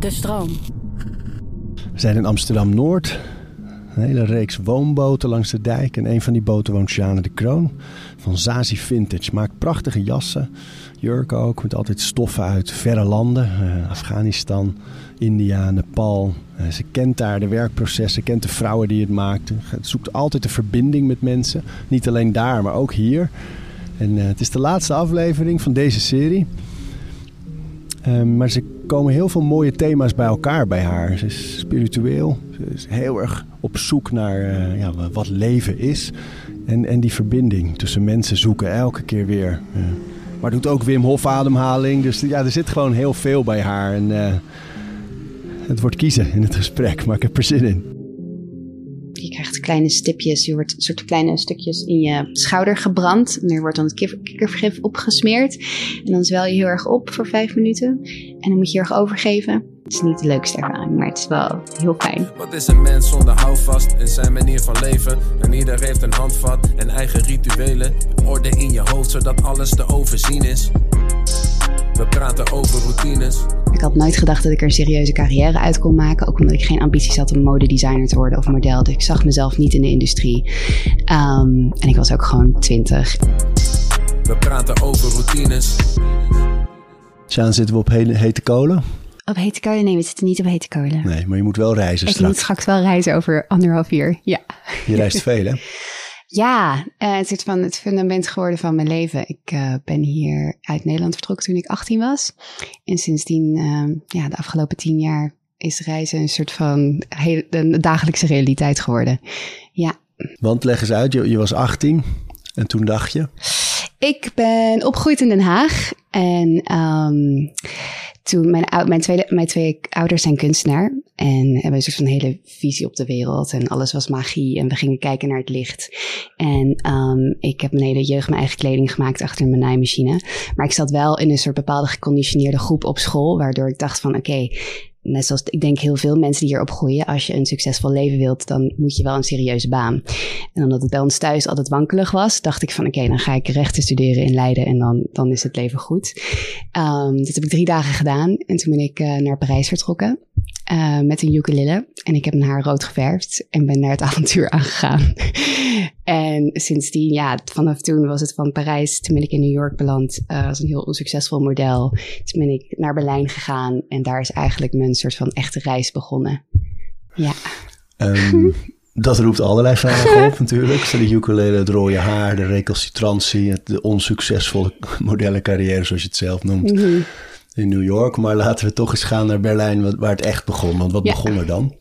De stroom. We zijn in Amsterdam-Noord. Een hele reeks woonboten langs de dijk. En een van die boten woont Sjane de Kroon van Zazi Vintage. Maakt prachtige jassen, jurken ook, met altijd stoffen uit verre landen. eh, Afghanistan, India, Nepal. Eh, ze kent daar de werkprocessen, kent de vrouwen die het maakt. Het zoekt altijd de verbinding met mensen. Niet alleen daar, maar ook hier. En eh, het is de laatste aflevering van deze serie. Ehm, maar ze komen heel veel mooie thema's bij elkaar bij haar. Ze is spiritueel. Ze is heel erg op zoek naar eh, ja, wat leven is. En, en die verbinding tussen mensen zoeken elke keer weer. eh. maar doet ook Wim Hof ademhaling. Dus ja, er zit gewoon heel veel bij haar. En eh, het wordt kiezen in het gesprek, maar ik heb er zin in. Kleine stipjes, je wordt soort kleine stukjes in je schouder gebrand. En er wordt dan het kikker- kikkervergif opgesmeerd. En dan zwel je heel erg op voor vijf minuten. En dan moet je je erg overgeven. Het is niet de leukste ervaring, maar het is wel heel fijn. Wat is een mens zonder houvast in zijn manier van leven? En ieder heeft een handvat en eigen rituelen. Orde in je hoofd zodat alles te overzien is. We praten over routines. Ik had nooit gedacht dat ik er een serieuze carrière uit kon maken. Ook omdat ik geen ambities had om modedesigner te worden of model. Dus ik zag mezelf niet in de industrie. Ehm, en ik was ook gewoon twintig. We praten over routines. Sjaan, zitten we op hete kolen? Op hete kolen? Nee, we zitten niet op hete kolen. Nee, maar je moet wel reizen ik moet straks. straks wel reizen over anderhalf uur. Ja. Je reist veel, hè? Ja, eh, het is van het fundament geworden van mijn leven. Ik eh, ben hier uit Nederland vertrokken toen ik 18 was. En sindsdien, eh, ja, de afgelopen tien jaar is reizen een soort van heel, een dagelijkse realiteit geworden. Ja, Want leg eens uit, je, je was 18 en toen dacht je... ik ben opgegroeid in Den Haag. En ehm, toen mijn, mijn, tweede, mijn twee ouders zijn kunstenaar. En hebben een soort van hele visie op de wereld. En alles was magie. En we gingen kijken naar het licht. En ehm, ik heb mijn hele jeugd mijn eigen kleding gemaakt achter mijn naaimachine. Maar ik zat wel in een soort bepaalde geconditioneerde groep op school. Waardoor ik dacht van oké, net zoals ik denk heel veel mensen die hier opgroeien. Als je een succesvol leven wilt, dan moet je wel een serieuze baan. En omdat het bij ons thuis altijd wankelig was, dacht ik van oké, dan ga ik rechten studeren in Leiden en dan, dan is het leven goed. Ehm dat heb ik drie dagen gedaan en toen ben ik eh, naar Parijs vertrokken eh, met een ukulele. En ik heb mijn haar rood geverfd en ben naar het avontuur aangegaan. en sindsdien, ja, vanaf toen was het van Parijs. Toen ben ik in New York beland eh, als een heel onsuccesvol model. Toen ben ik naar Berlijn gegaan en daar is eigenlijk mijn soort van echte reis begonnen. Ja. Ehm, dat roept allerlei vragen op natuurlijk. De ukulele, het rode haar, de recalcitrantie, de onsuccesvolle modellencarrière zoals je het zelf noemt Mhm. In New York. Maar laten we toch eens gaan naar Berlijn wa- waar het echt begon. Want wat Ja. begon er dan?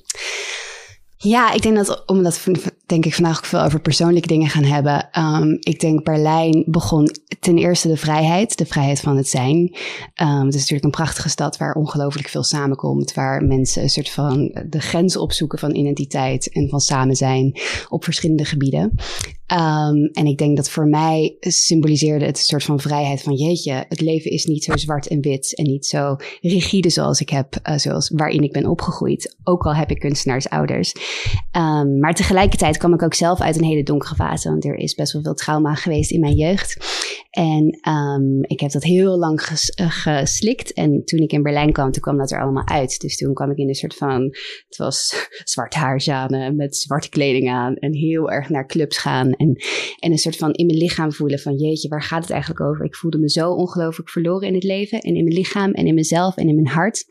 Ja, ik denk dat, omdat we denk ik vandaag ook veel over persoonlijke dingen gaan hebben. ehm, ik denk Berlijn begon ten eerste de vrijheid, de vrijheid van het zijn. Ehm, het is natuurlijk een prachtige stad waar ongelooflijk veel samenkomt. Waar mensen een soort van de grens opzoeken van identiteit en van samen zijn op verschillende gebieden. Ehm, en ik denk dat voor mij symboliseerde het een soort van vrijheid van jeetje, het leven is niet zo zwart en wit en niet zo rigide zoals ik heb, eh, zoals waarin ik ben opgegroeid. Ook al heb ik kunstenaarsouders. Maar tegelijkertijd kwam ik ook zelf uit een hele donkere fase, want er is best wel veel trauma geweest in mijn jeugd. En ehm, ik heb dat heel lang eh, geslikt. En toen ik in Berlijn kwam, toen kwam dat er allemaal uit. Dus toen kwam ik in een soort van, het was zwart haar, Sjane, met zwarte kleding aan en heel erg naar clubs gaan. En, en een soort van in mijn lichaam voelen van jeetje, waar gaat het eigenlijk over? Ik voelde me zo ongelooflijk verloren in het leven en in mijn lichaam en in mezelf en in mijn hart.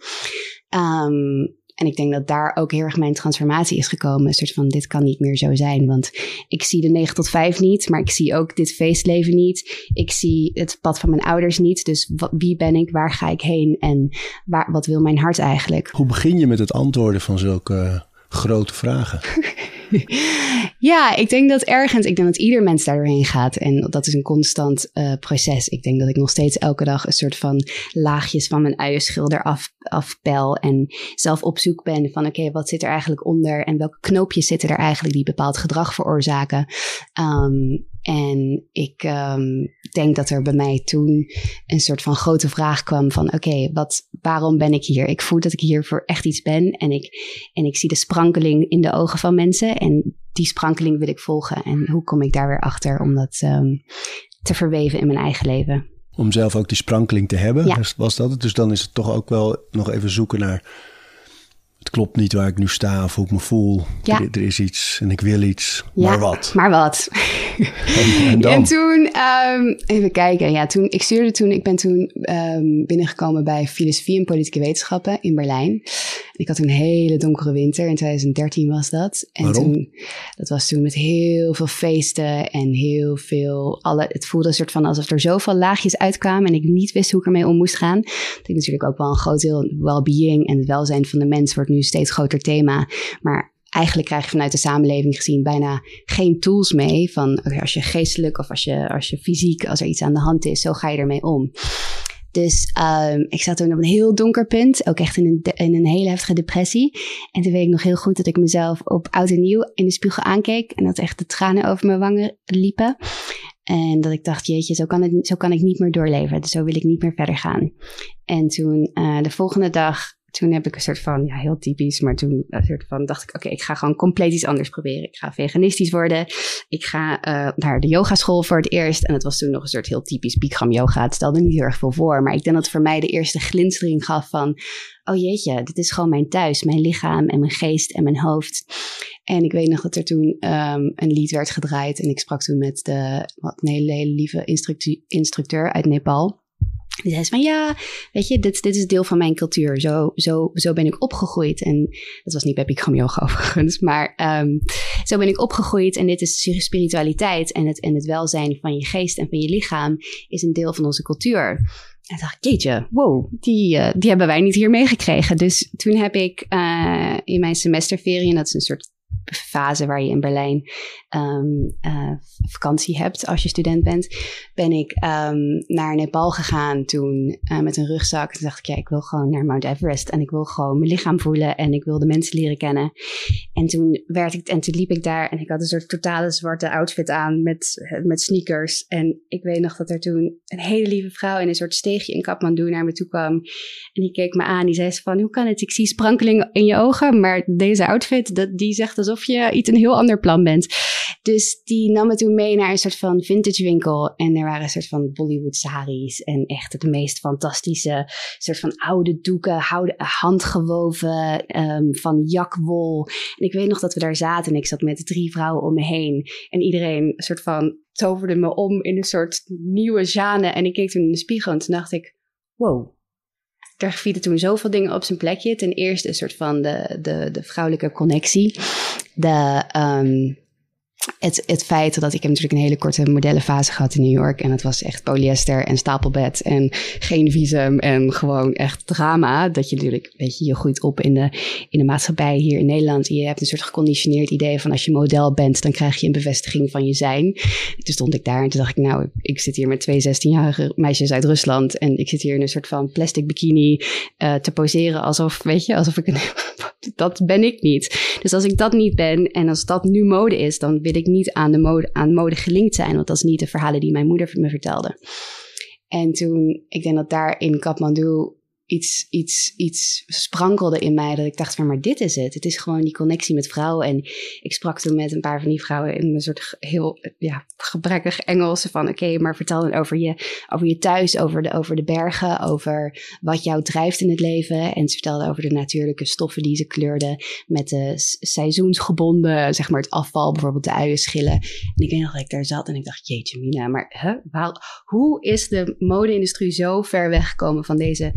Ehm, en ik denk dat daar ook heel erg mijn transformatie is gekomen. Een soort van, dit kan niet meer zo zijn. Want ik zie de 9 tot 5 niet, maar ik zie ook dit feestleven niet. Ik zie het pad van mijn ouders niet. Dus wat, wie ben ik? Waar ga ik heen? En waar, wat wil mijn hart eigenlijk? Hoe begin je met het antwoorden van zulke eh, grote vragen? Ja, ik denk dat ergens, ik denk dat ieder mens daar doorheen gaat. En dat is een constant eh, proces. Ik denk dat ik nog steeds elke dag een soort van laagjes van mijn uienschilder af, afpel. En zelf op zoek ben van oké, wat zit er eigenlijk onder? En welke knoopjes zitten er eigenlijk die bepaald gedrag veroorzaken? Ehm, en ik ehm, denk dat er bij mij toen een soort van grote vraag kwam van oké, wat, waarom ben ik hier? Ik voel dat ik hier voor echt iets ben en ik, en ik zie de sprankeling in de ogen van mensen en die sprankeling wil ik volgen. En hoe kom ik daar weer achter om dat ehm, te verweven in mijn eigen leven? Om zelf ook die sprankeling te hebben, Ja. was dat het? Dus dan is het toch ook wel nog even zoeken naar... Klopt niet waar ik nu sta of hoe ik me voel. Ja. Er, er is iets en ik wil iets. Ja, Maar wat? Maar wat? En, en dan? En toen, ehm, even kijken. Ja, toen, ik stuurde toen, ik ben toen ehm, binnengekomen bij filosofie en politieke wetenschappen in Berlijn. Ik had een hele donkere winter, in 2013 was dat. En Waarom? toen, dat was toen met heel veel feesten en heel veel, alle, het voelde een soort van alsof er zoveel laagjes uitkwamen en ik niet wist hoe ik ermee om moest gaan. Dat ik natuurlijk ook wel een groot deel well-being en het welzijn van de mens wordt nu steeds groter thema. Maar eigenlijk krijg je vanuit de samenleving gezien bijna geen tools mee. Van als je geestelijk of als je, als je fysiek, als er iets aan de hand is, zo ga je ermee om. Dus ehm, ik zat toen op een heel donker punt, ook echt in een, in een hele heftige depressie. En toen weet ik nog heel goed dat ik mezelf op oud en nieuw in de spiegel aankeek en dat echt de tranen over mijn wangen liepen. En dat ik dacht, jeetje, zo kan, het, zo kan ik niet meer doorleven. Dus zo wil ik niet meer verder gaan. En toen eh, de volgende dag, toen heb ik een soort van, ja, heel typisch, maar toen een soort van dacht ik, oké, ik ga gewoon compleet iets anders proberen. Ik ga veganistisch worden. Ik ga eh, naar de yogaschool voor het eerst. En dat was toen nog een soort heel typisch Bikram yoga. Het stelde niet heel erg veel voor. Maar ik denk dat het voor mij de eerste glinstering gaf van, oh jeetje, dit is gewoon mijn thuis. Mijn lichaam en mijn geest en mijn hoofd. En ik weet nog dat er toen ehm, een lied werd gedraaid. En ik sprak toen met de, wat, een hele, hele lieve instructeur uit Nepal. Die zei van ja, weet je, dit, dit is deel van mijn cultuur. Zo, zo, zo ben ik opgegroeid. En dat was niet bij Bikram overigens. Maar ehm, zo ben ik opgegroeid. En dit is spiritualiteit. En het, en het welzijn van je geest en van je lichaam is een deel van onze cultuur. En dacht ik, jeetje, wow, die, eh, die hebben wij niet hier meegekregen. Dus toen heb ik eh, in mijn semesterferie, en dat is een soort fase waar je in Berlijn ehm, eh, vakantie hebt als je student bent, ben ik ehm, naar Nepal gegaan toen eh, met een rugzak. Toen dacht ik, ja, ik wil gewoon naar Mount Everest en ik wil gewoon mijn lichaam voelen en ik wil de mensen leren kennen. En toen, werd ik, en toen liep ik daar en ik had een soort totale zwarte outfit aan met, met sneakers. En ik weet nog dat er toen een hele lieve vrouw in een soort steegje in Kathmandu naar me toe kwam. En die keek me aan. Die zei ze van, hoe kan het? Ik zie sprankeling in je ogen, maar deze outfit, dat, die zegt alsof je iets een heel ander plan bent. Dus die nam me toen mee naar een soort van vintage winkel. En er waren een soort van Bollywood saris. En echt de meest fantastische soort van oude doeken, houden, handgewoven, ehm, van jakwol. En ik weet nog dat we daar zaten en ik zat met drie vrouwen om me heen. En iedereen een soort van toverde me om in een soort nieuwe Jeanne. En ik keek toen in de spiegel en toen dacht ik, wow. Er vielen toen zoveel dingen op zijn plekje. Ten eerste een soort van de, de, de vrouwelijke connectie. De, ehm, het, het feit dat ik heb natuurlijk een hele korte modellenfase gehad in New York. En het was echt polyester en stapelbed en geen visum en gewoon echt drama. Dat je natuurlijk, weet je, je groeit op in de, in de maatschappij hier in Nederland. Je hebt een soort geconditioneerd idee van als je model bent, dan krijg je een bevestiging van je zijn. Toen stond ik daar en toen dacht ik, nou, ik zit hier met twee 16-jarige meisjes uit Rusland. En ik zit hier in een soort van plastic bikini eh, te poseren alsof, weet je, alsof ik een... dat ben ik niet. Dus als ik dat niet ben en als dat nu mode is, dan ik niet aan de mode, aan mode gelinkt zijn. Want dat is niet de verhalen die mijn moeder me vertelde. En toen, ik denk dat daar in Kathmandu iets, iets, iets sprankelde in mij. Dat ik dacht van, maar dit is het. Het is gewoon die connectie met vrouwen. En ik sprak toen met een paar van die vrouwen in een soort heel ja, gebrekkig Engels. Van oké, maar vertel dan over je, over je thuis, over de, over de bergen, over wat jou drijft in het leven. En ze vertelden over de natuurlijke stoffen die ze kleurden. Met de seizoensgebonden, zeg maar het afval, bijvoorbeeld de uienschillen. En ik weet nog dat ik daar zat en ik dacht, jeetje mina, maar waar, hoe is de mode-industrie zo ver weggekomen van deze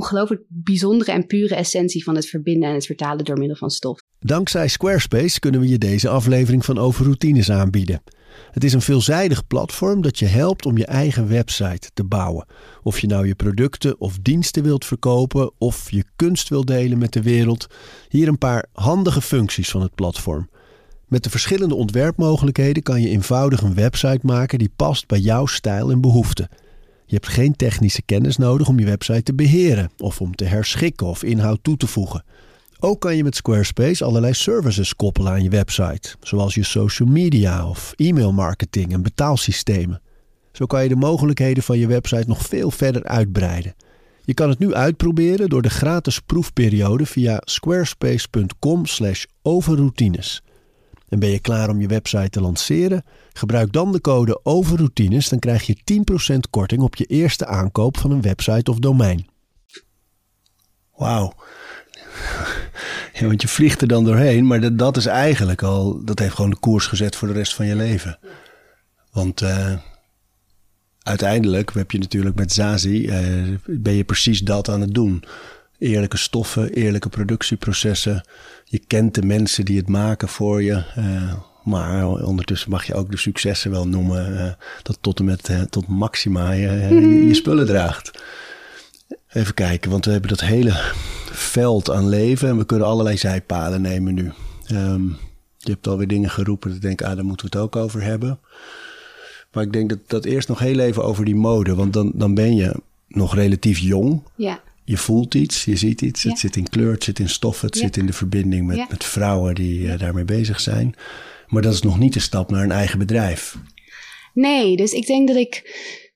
ongelooflijk bijzondere en pure essentie van het verbinden en het vertalen door middel van stof? Dankzij Squarespace kunnen we je deze aflevering van Over Routines aanbieden. Het is een veelzijdig platform dat je helpt om je eigen website te bouwen. Of je nou je producten of diensten wilt verkopen of je kunst wilt delen met de wereld. Hier een paar handige functies van het platform. Met de verschillende ontwerpmogelijkheden kan je eenvoudig een website maken die past bij jouw stijl en behoeften. Je hebt geen technische kennis nodig om je website te beheren of om te herschikken of inhoud toe te voegen. Ook kan je met Squarespace allerlei services koppelen aan je website, zoals je social media of e-mailmarketing en betaalsystemen. Zo kan je de mogelijkheden van je website nog veel verder uitbreiden. Je kan het nu uitproberen door de gratis proefperiode via squarespace.com/overroutines. En ben je klaar om je website te lanceren? Gebruik dan de code OVERroutines, dan krijg je 10% korting op je eerste aankoop van een website of domein. Wauw. Want je vliegt er dan doorheen, maar dat, dat is eigenlijk al, dat heeft gewoon de koers gezet voor de rest van je leven. Want uh, uiteindelijk heb je natuurlijk met Zazi, uh, ben je precies dat aan het doen. Eerlijke stoffen, eerlijke productieprocessen. Je kent de mensen die het maken voor je. Uh, maar ondertussen mag je ook de successen wel noemen. dat tot en met tot maxima je, je, je spullen draagt. Even kijken, want we hebben dat hele veld aan leven en we kunnen allerlei zijpaden nemen nu. Um, je hebt alweer dingen geroepen, ik denk, ah, daar moeten we het ook over hebben. Maar ik denk dat, dat eerst nog heel even over die mode, want dan, dan ben je nog relatief jong. Ja. Je voelt iets, je ziet iets. Het zit in kleur, het zit in stoffen, het zit in de verbinding met, met vrouwen die uh, daarmee bezig zijn. Maar dat is nog niet de stap naar een eigen bedrijf. Nee, dus ik denk dat ik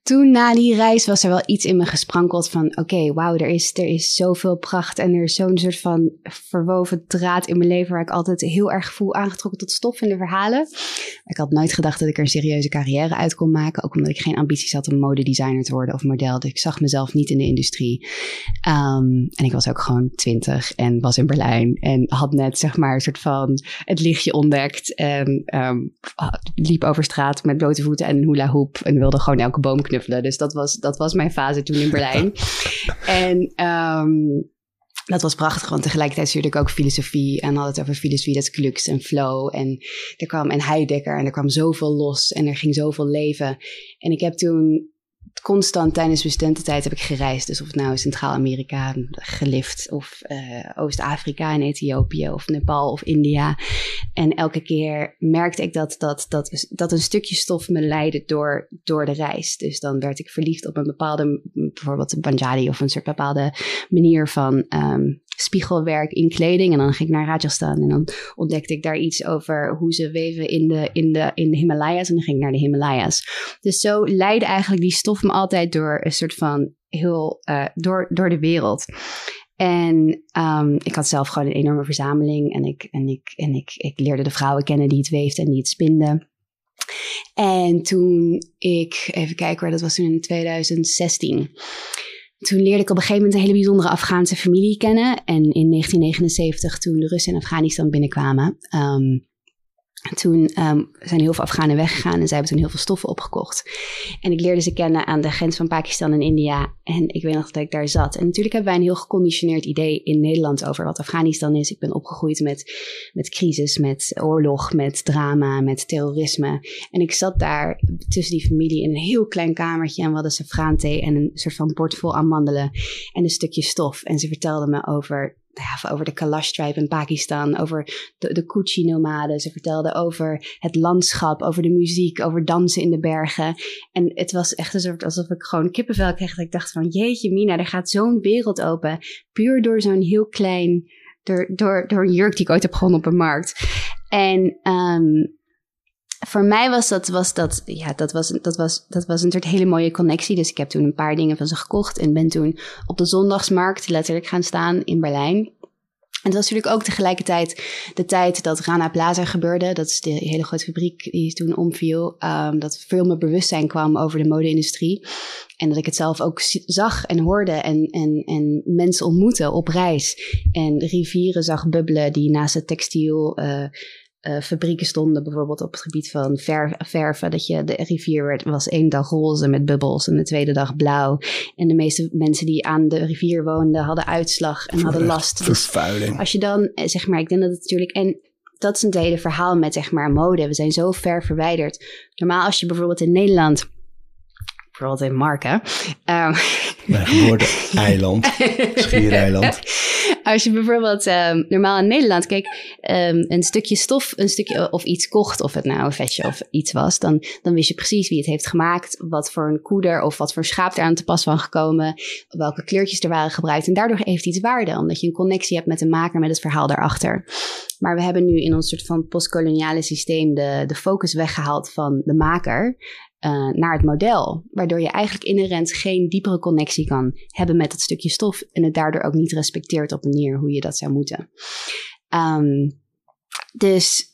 toen na die reis was er wel iets in me gesprankeld van... oké, wauw, er is, er is zoveel pracht en er is zo'n soort van verwoven draad in mijn leven... waar ik altijd heel erg voel aangetrokken tot stof in de verhalen. Ik had nooit gedacht dat ik er een serieuze carrière uit kon maken. Ook omdat ik geen ambities had om modedesigner te worden of model. Dus ik zag mezelf niet in de industrie. Um, en ik was ook gewoon twintig en was in Berlijn. En had net zeg maar een soort van het lichtje ontdekt. En um, liep over straat met blote voeten en een hula hoop. En wilde gewoon elke boom knuffelen. Dus dat was, dat was mijn fase toen in Berlijn. en um, dat was prachtig, want tegelijkertijd stuurde ik ook filosofie en had het over filosofie, dat klux en flow. En er kwam en Heidegger en er kwam zoveel los en er ging zoveel leven. En ik heb toen constant tijdens mijn studententijd heb ik gereisd. Dus of het nou Centraal-Amerika gelift of uh, Oost-Afrika en Ethiopië of Nepal of India. En elke keer merkte ik dat, dat, dat, een stukje stof me leidde door, door de reis. Dus dan werd ik verliefd op een bepaalde, bijvoorbeeld een Banjali of een soort bepaalde manier van um, spiegelwerk in kleding. En dan ging ik naar Rajasthan en dan ontdekte ik daar iets over hoe ze weven in de, in de, in de Himalayas. En dan ging ik naar de Himalayas. Dus zo leidde eigenlijk die stof me altijd door een soort van heel, uh, door, door de wereld. En um, ik had zelf gewoon een enorme verzameling. En, ik, en, ik, en ik, ik leerde de vrouwen kennen die het weefden en die het spinden. En toen ik, even kijken waar dat was toen in 2016 toen leerde ik op een gegeven moment een hele bijzondere Afghaanse familie kennen. En in 1979, toen de Russen in Afghanistan binnenkwamen, um, toen um, zijn heel veel Afghanen weggegaan en zij hebben toen heel veel stoffen opgekocht. En ik leerde ze kennen aan de grens van Pakistan en India. En ik weet nog dat ik daar zat. En natuurlijk hebben wij een heel geconditioneerd idee in Nederland over wat Afghanistan is. Ik ben opgegroeid met, met crisis, met oorlog, met drama, met terrorisme. En ik zat daar tussen die familie in een heel klein kamertje. En we hadden safraanthee en een soort van bord vol amandelen en een stukje stof. En ze vertelden me over over de Kalash tribe in Pakistan, over de, de Kuchi-nomaden. Ze vertelden over het landschap, over de muziek, over dansen in de bergen. En het was echt een soort alsof ik gewoon kippenvel kreeg. Dat ik dacht van, jeetje Mina, er gaat zo'n wereld open. Puur door zo'n heel klein, door, door, door een jurk die ik ooit heb gewonnen op een markt. En um, voor mij was dat, was dat, ja, dat was, dat, was, dat was een soort hele mooie connectie. Dus ik heb toen een paar dingen van ze gekocht en ben toen op de zondagsmarkt letterlijk gaan staan in Berlijn. En dat was natuurlijk ook tegelijkertijd de tijd dat Rana Plaza gebeurde. Dat is de hele grote fabriek die toen omviel. Um, dat veel meer bewustzijn kwam over de mode-industrie. En dat ik het zelf ook zag en hoorde en, en, en mensen ontmoette op reis. En rivieren zag bubbelen die naast het textiel... Uh, uh, fabrieken stonden, bijvoorbeeld op het gebied van verven. Dat je de rivier werd, was één dag roze met bubbels en de tweede dag blauw. En de meeste mensen die aan de rivier woonden hadden uitslag en hadden last. Dus Vervuiling. als je dan, eh, zeg maar, ik denk dat het natuurlijk. En dat is een hele verhaal met zeg maar mode. We zijn zo ver verwijderd. Normaal als je bijvoorbeeld in Nederland bijvoorbeeld in Marken. Um, Mijn geboorte-eiland, Schiereiland. Als je bijvoorbeeld um, normaal in Nederland, kijk, um, een stukje stof, een stukje of iets kocht, of het nou een vetje of iets was, dan, dan wist je precies wie het heeft gemaakt, wat voor een koeder of wat voor schaap er aan te pas van gekomen, welke kleurtjes er waren gebruikt. En daardoor heeft iets waarde, omdat je een connectie hebt met de maker, met het verhaal daarachter. Maar we hebben nu in ons soort van postkoloniale systeem de, de focus weggehaald van de maker uh, naar het model. Waardoor je eigenlijk inherent geen diepere connectie kan hebben met dat stukje stof. En het daardoor ook niet respecteert op manier hoe je dat zou moeten. Um, dus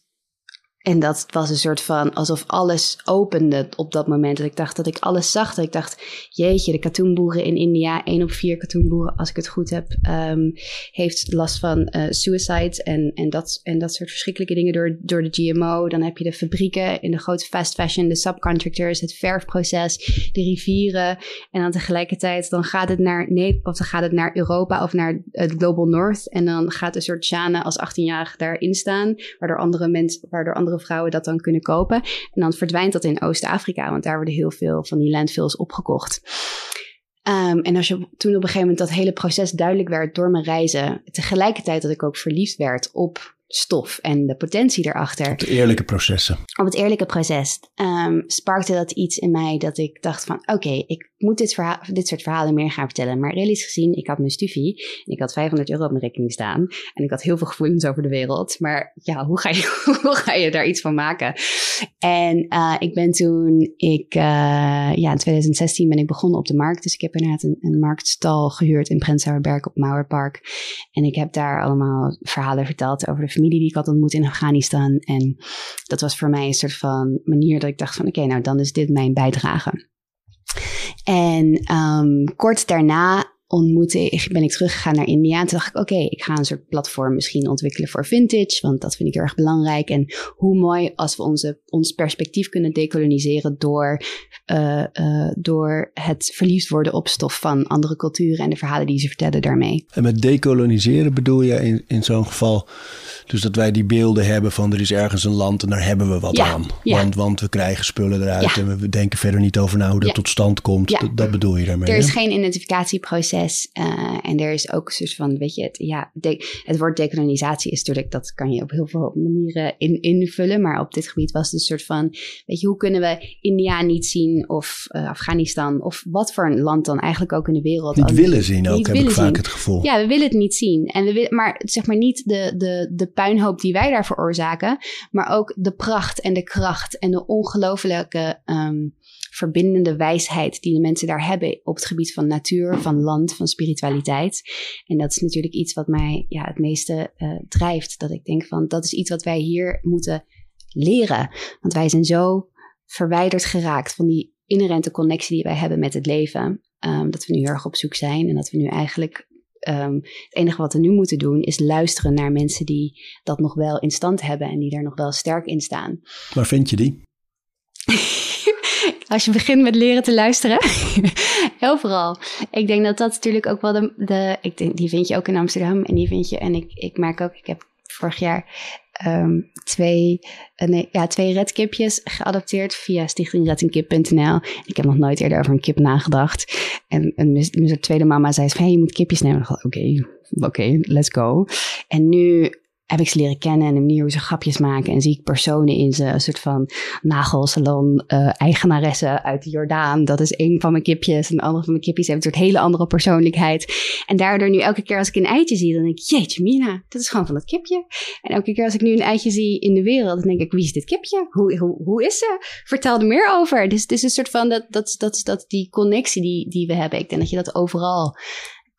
en dat was een soort van alsof alles opende op dat moment. Dat ik dacht dat ik alles zag. Dat ik dacht, jeetje, de katoenboeren in India, één op vier katoenboeren, als ik het goed heb, um, heeft last van uh, suicide en, en, dat, en dat soort verschrikkelijke dingen door, door de GMO. Dan heb je de fabrieken in de grote fast fashion, de subcontractors, het verfproces, de rivieren. En dan tegelijkertijd, dan gaat het naar, nee, of dan gaat het naar Europa of naar het Global North. En dan gaat een soort Shana als 18-jarige daarin staan, waardoor andere mensen, waardoor andere vrouwen dat dan kunnen kopen. En dan verdwijnt dat in Oost-Afrika, want daar worden heel veel van die landfills opgekocht. Um, en als je toen op een gegeven moment dat hele proces duidelijk werd door mijn reizen, tegelijkertijd dat ik ook verliefd werd op stof en de potentie erachter. Op de eerlijke processen. Op het eerlijke proces um, sparkte dat iets in mij dat ik dacht van oké, ik moet dit, verhaal, dit soort verhalen meer gaan vertellen. Maar realistisch gezien, ik had mijn studie en ik had 500 euro op mijn rekening staan. En ik had heel veel gevoelens over de wereld. Maar ja, hoe ga je, hoe ga je daar iets van maken? En uh, ik ben toen, ik, uh, ja, in 2016 ben ik begonnen op de markt. Dus ik heb inderdaad een, een marktstal gehuurd in Prenzlauer Berg op Mauerpark. En ik heb daar allemaal verhalen verteld over de familie die ik had ontmoet in Afghanistan. En dat was voor mij een soort van manier dat ik dacht van oké, nou dan is dit mijn bijdrage. En um, kort daarna ontmoette ik, ben ik teruggegaan naar India. En toen dacht ik, oké, ik ga een soort platform misschien ontwikkelen voor vintage, want dat vind ik heel erg belangrijk. En hoe mooi als we onze, ons perspectief kunnen decoloniseren door, uh, uh, door het verliefd worden op stof van andere culturen en de verhalen die ze vertellen daarmee. En met decoloniseren bedoel je in, in zo'n geval dus dat wij die beelden hebben van er is ergens een land en daar hebben we wat aan. Want, want we krijgen spullen eruit en we denken verder niet over nou hoe dat tot stand komt. Dat, dat, bedoel je daarmee. Er is geen identificatieproces uh, en er is ook een soort van, weet je, het, ja, het woord dekolonisatie is natuurlijk, dat kan je op heel veel manieren in, invullen. Maar op dit gebied was het een soort van, weet je, hoe kunnen we India niet zien of uh, Afghanistan of wat voor een land dan eigenlijk ook in de wereld. Niet willen zien ook, heb ik vaak het gevoel. Ja, we willen het niet zien. En we willen, maar zeg maar niet de, de, de puinhoop die wij daar veroorzaken, maar ook de pracht en de kracht en de ongelofelijke um, verbindende wijsheid die de mensen daar hebben op het gebied van natuur, van land, van spiritualiteit. En dat is natuurlijk iets wat mij ja, het meeste uh, drijft. Dat ik denk van dat is iets wat wij hier moeten leren. Want wij zijn zo verwijderd geraakt van die inherente connectie die wij hebben met het leven. Um, dat we nu heel erg op zoek zijn en dat we nu eigenlijk um, het enige wat we nu moeten doen is luisteren naar mensen die dat nog wel in stand hebben en die daar nog wel sterk in staan. Waar vind je die? Als je begint met leren te luisteren, vooral. Ik denk dat dat natuurlijk ook wel de, de ik denk, die vind je ook in Amsterdam en die vind je, en ik, ik merk ook, ik heb vorig jaar um, twee, uh, nee, ja, twee redkipjes geadopteerd via stichtingreddenkip.nl. Ik heb nog nooit eerder over een kip nagedacht. En, en mijn tweede mama zei van, hey, je moet kipjes nemen. Oké, oké, let's go. En nu heb ik ze leren kennen en de manier hoe ze grapjes maken. En zie ik personen in ze, een soort van nagelsalon uh, eigenaressen uit de Jordaan. Dat is een van mijn kipjes. En de andere van mijn kipjes heeft een soort hele andere persoonlijkheid. En daardoor nu elke keer als ik een eitje zie, dan denk ik, jeetje mina, dat is gewoon van dat kipje. En elke keer als ik nu een eitje zie in de wereld, dan denk ik, wie is dit kipje? Hoe, hoe, hoe is ze? Vertel er meer over. Dus het is een soort van dat, dat, dat, dat die connectie die, die we hebben. Ik denk dat je dat overal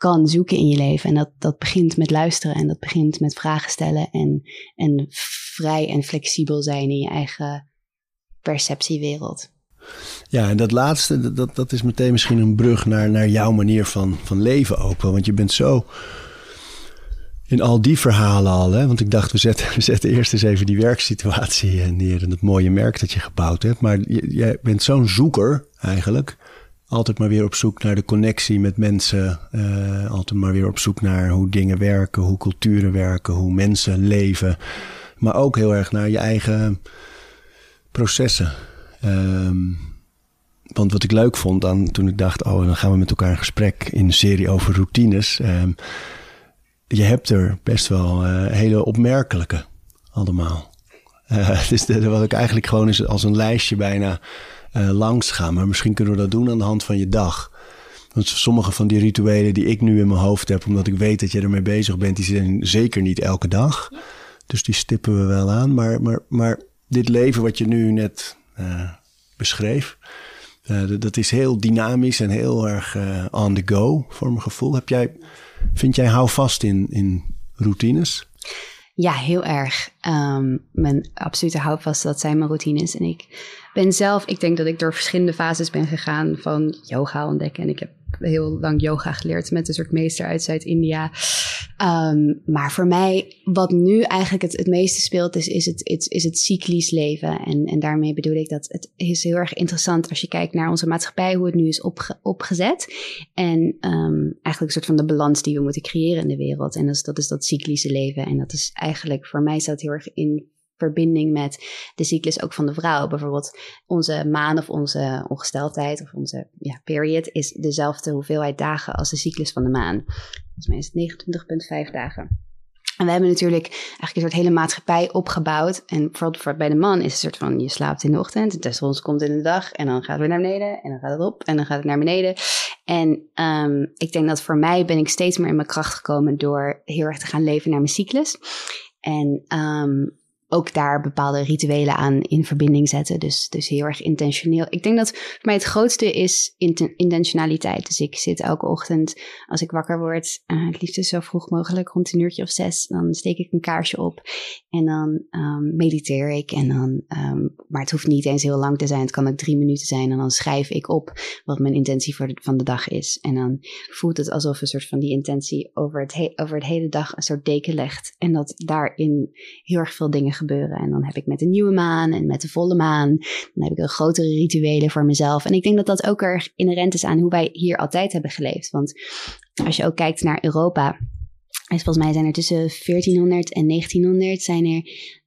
kan zoeken in je leven. En dat, dat begint met luisteren en dat begint met vragen stellen en, en vrij en flexibel zijn in je eigen perceptiewereld. Ja, en dat laatste, dat, dat is meteen misschien een brug naar, naar jouw manier van, van leven ook. Want je bent zo in al die verhalen al. Hè? Want ik dacht, we zetten, we zetten eerst eens even die werksituatie neer en het mooie merk dat je gebouwd hebt. Maar jij bent zo'n zoeker eigenlijk altijd maar weer op zoek naar de connectie met mensen. Uh, altijd maar weer op zoek naar hoe dingen werken, hoe culturen werken, hoe mensen leven. Maar ook heel erg naar je eigen processen. Um, want wat ik leuk vond dan toen ik dacht, oh, dan gaan we met elkaar in gesprek in een serie over routines. Um, je hebt er best wel uh, hele opmerkelijke allemaal. Uh, dus wat ik eigenlijk gewoon is als een lijstje bijna langs gaan. Maar misschien kunnen we dat doen aan de hand van je dag. Want sommige van die rituelen die ik nu in mijn hoofd heb, omdat ik weet dat je ermee bezig bent, die zijn zeker niet elke dag. Dus die stippen we wel aan. Maar, maar, maar dit leven wat je nu net uh, beschreef, uh, dat is heel dynamisch en heel erg on the go voor mijn gevoel. Heb jij, vind jij hou vast in, in routines? Ja, heel erg. Ehm, mijn absolute houvast, dat zijn mijn routines. En ik ben zelf, ik denk dat ik door verschillende fases ben gegaan van yoga ontdekken. En ik heb heel lang yoga geleerd met een soort meester uit Zuid-India. Ehm, maar voor mij, wat nu eigenlijk het, meeste speelt, is, is, het, is, is het cyclisch leven. En, en daarmee bedoel ik dat het is heel erg interessant als je kijkt naar onze maatschappij, hoe het nu is opge, opgezet. En um, eigenlijk een soort van de balans die we moeten creëren in de wereld. En dat is dat, is dat cyclische leven. En dat is eigenlijk, voor mij staat heel erg in verbinding met de cyclus ook van de vrouw. Bijvoorbeeld onze maan of onze ongesteldheid of onze ja, period is dezelfde hoeveelheid dagen als de cyclus van de maan. Volgens mij is het 29,5 dagen. En we hebben natuurlijk eigenlijk een soort hele maatschappij opgebouwd. En bijvoorbeeld bij de man is het een soort van, je slaapt in de ochtend, het testosteron komt in de dag en dan gaat het weer naar beneden en dan gaat het op en dan gaat het naar beneden. En um, ik denk dat voor mij ben ik steeds meer in mijn kracht gekomen door heel erg te gaan leven naar mijn cyclus. En um, ook daar bepaalde rituelen aan in verbinding zetten. Dus, dus heel erg intentioneel. Ik denk dat voor mij het grootste is intentionaliteit. Dus ik zit elke ochtend, als ik wakker word, uh, het liefst zo vroeg mogelijk, rond een uurtje of zes, dan steek ik een kaarsje op en dan um, mediteer ik. En dan, um, maar het hoeft niet eens heel lang te zijn. Het kan ook drie minuten zijn. En dan schrijf ik op wat mijn intentie voor van de dag is. En dan voelt het alsof een soort van die intentie over het, over het hele dag een soort deken legt. En dat daarin heel erg veel dingen gebeuren. En dan heb ik met de nieuwe maan en met de volle maan, dan heb ik een grotere rituelen voor mezelf. En ik denk dat dat ook erg inherent is aan hoe wij hier altijd hebben geleefd. Want als je ook kijkt naar Europa, is volgens mij zijn er tussen 1400 en 1900 zijn er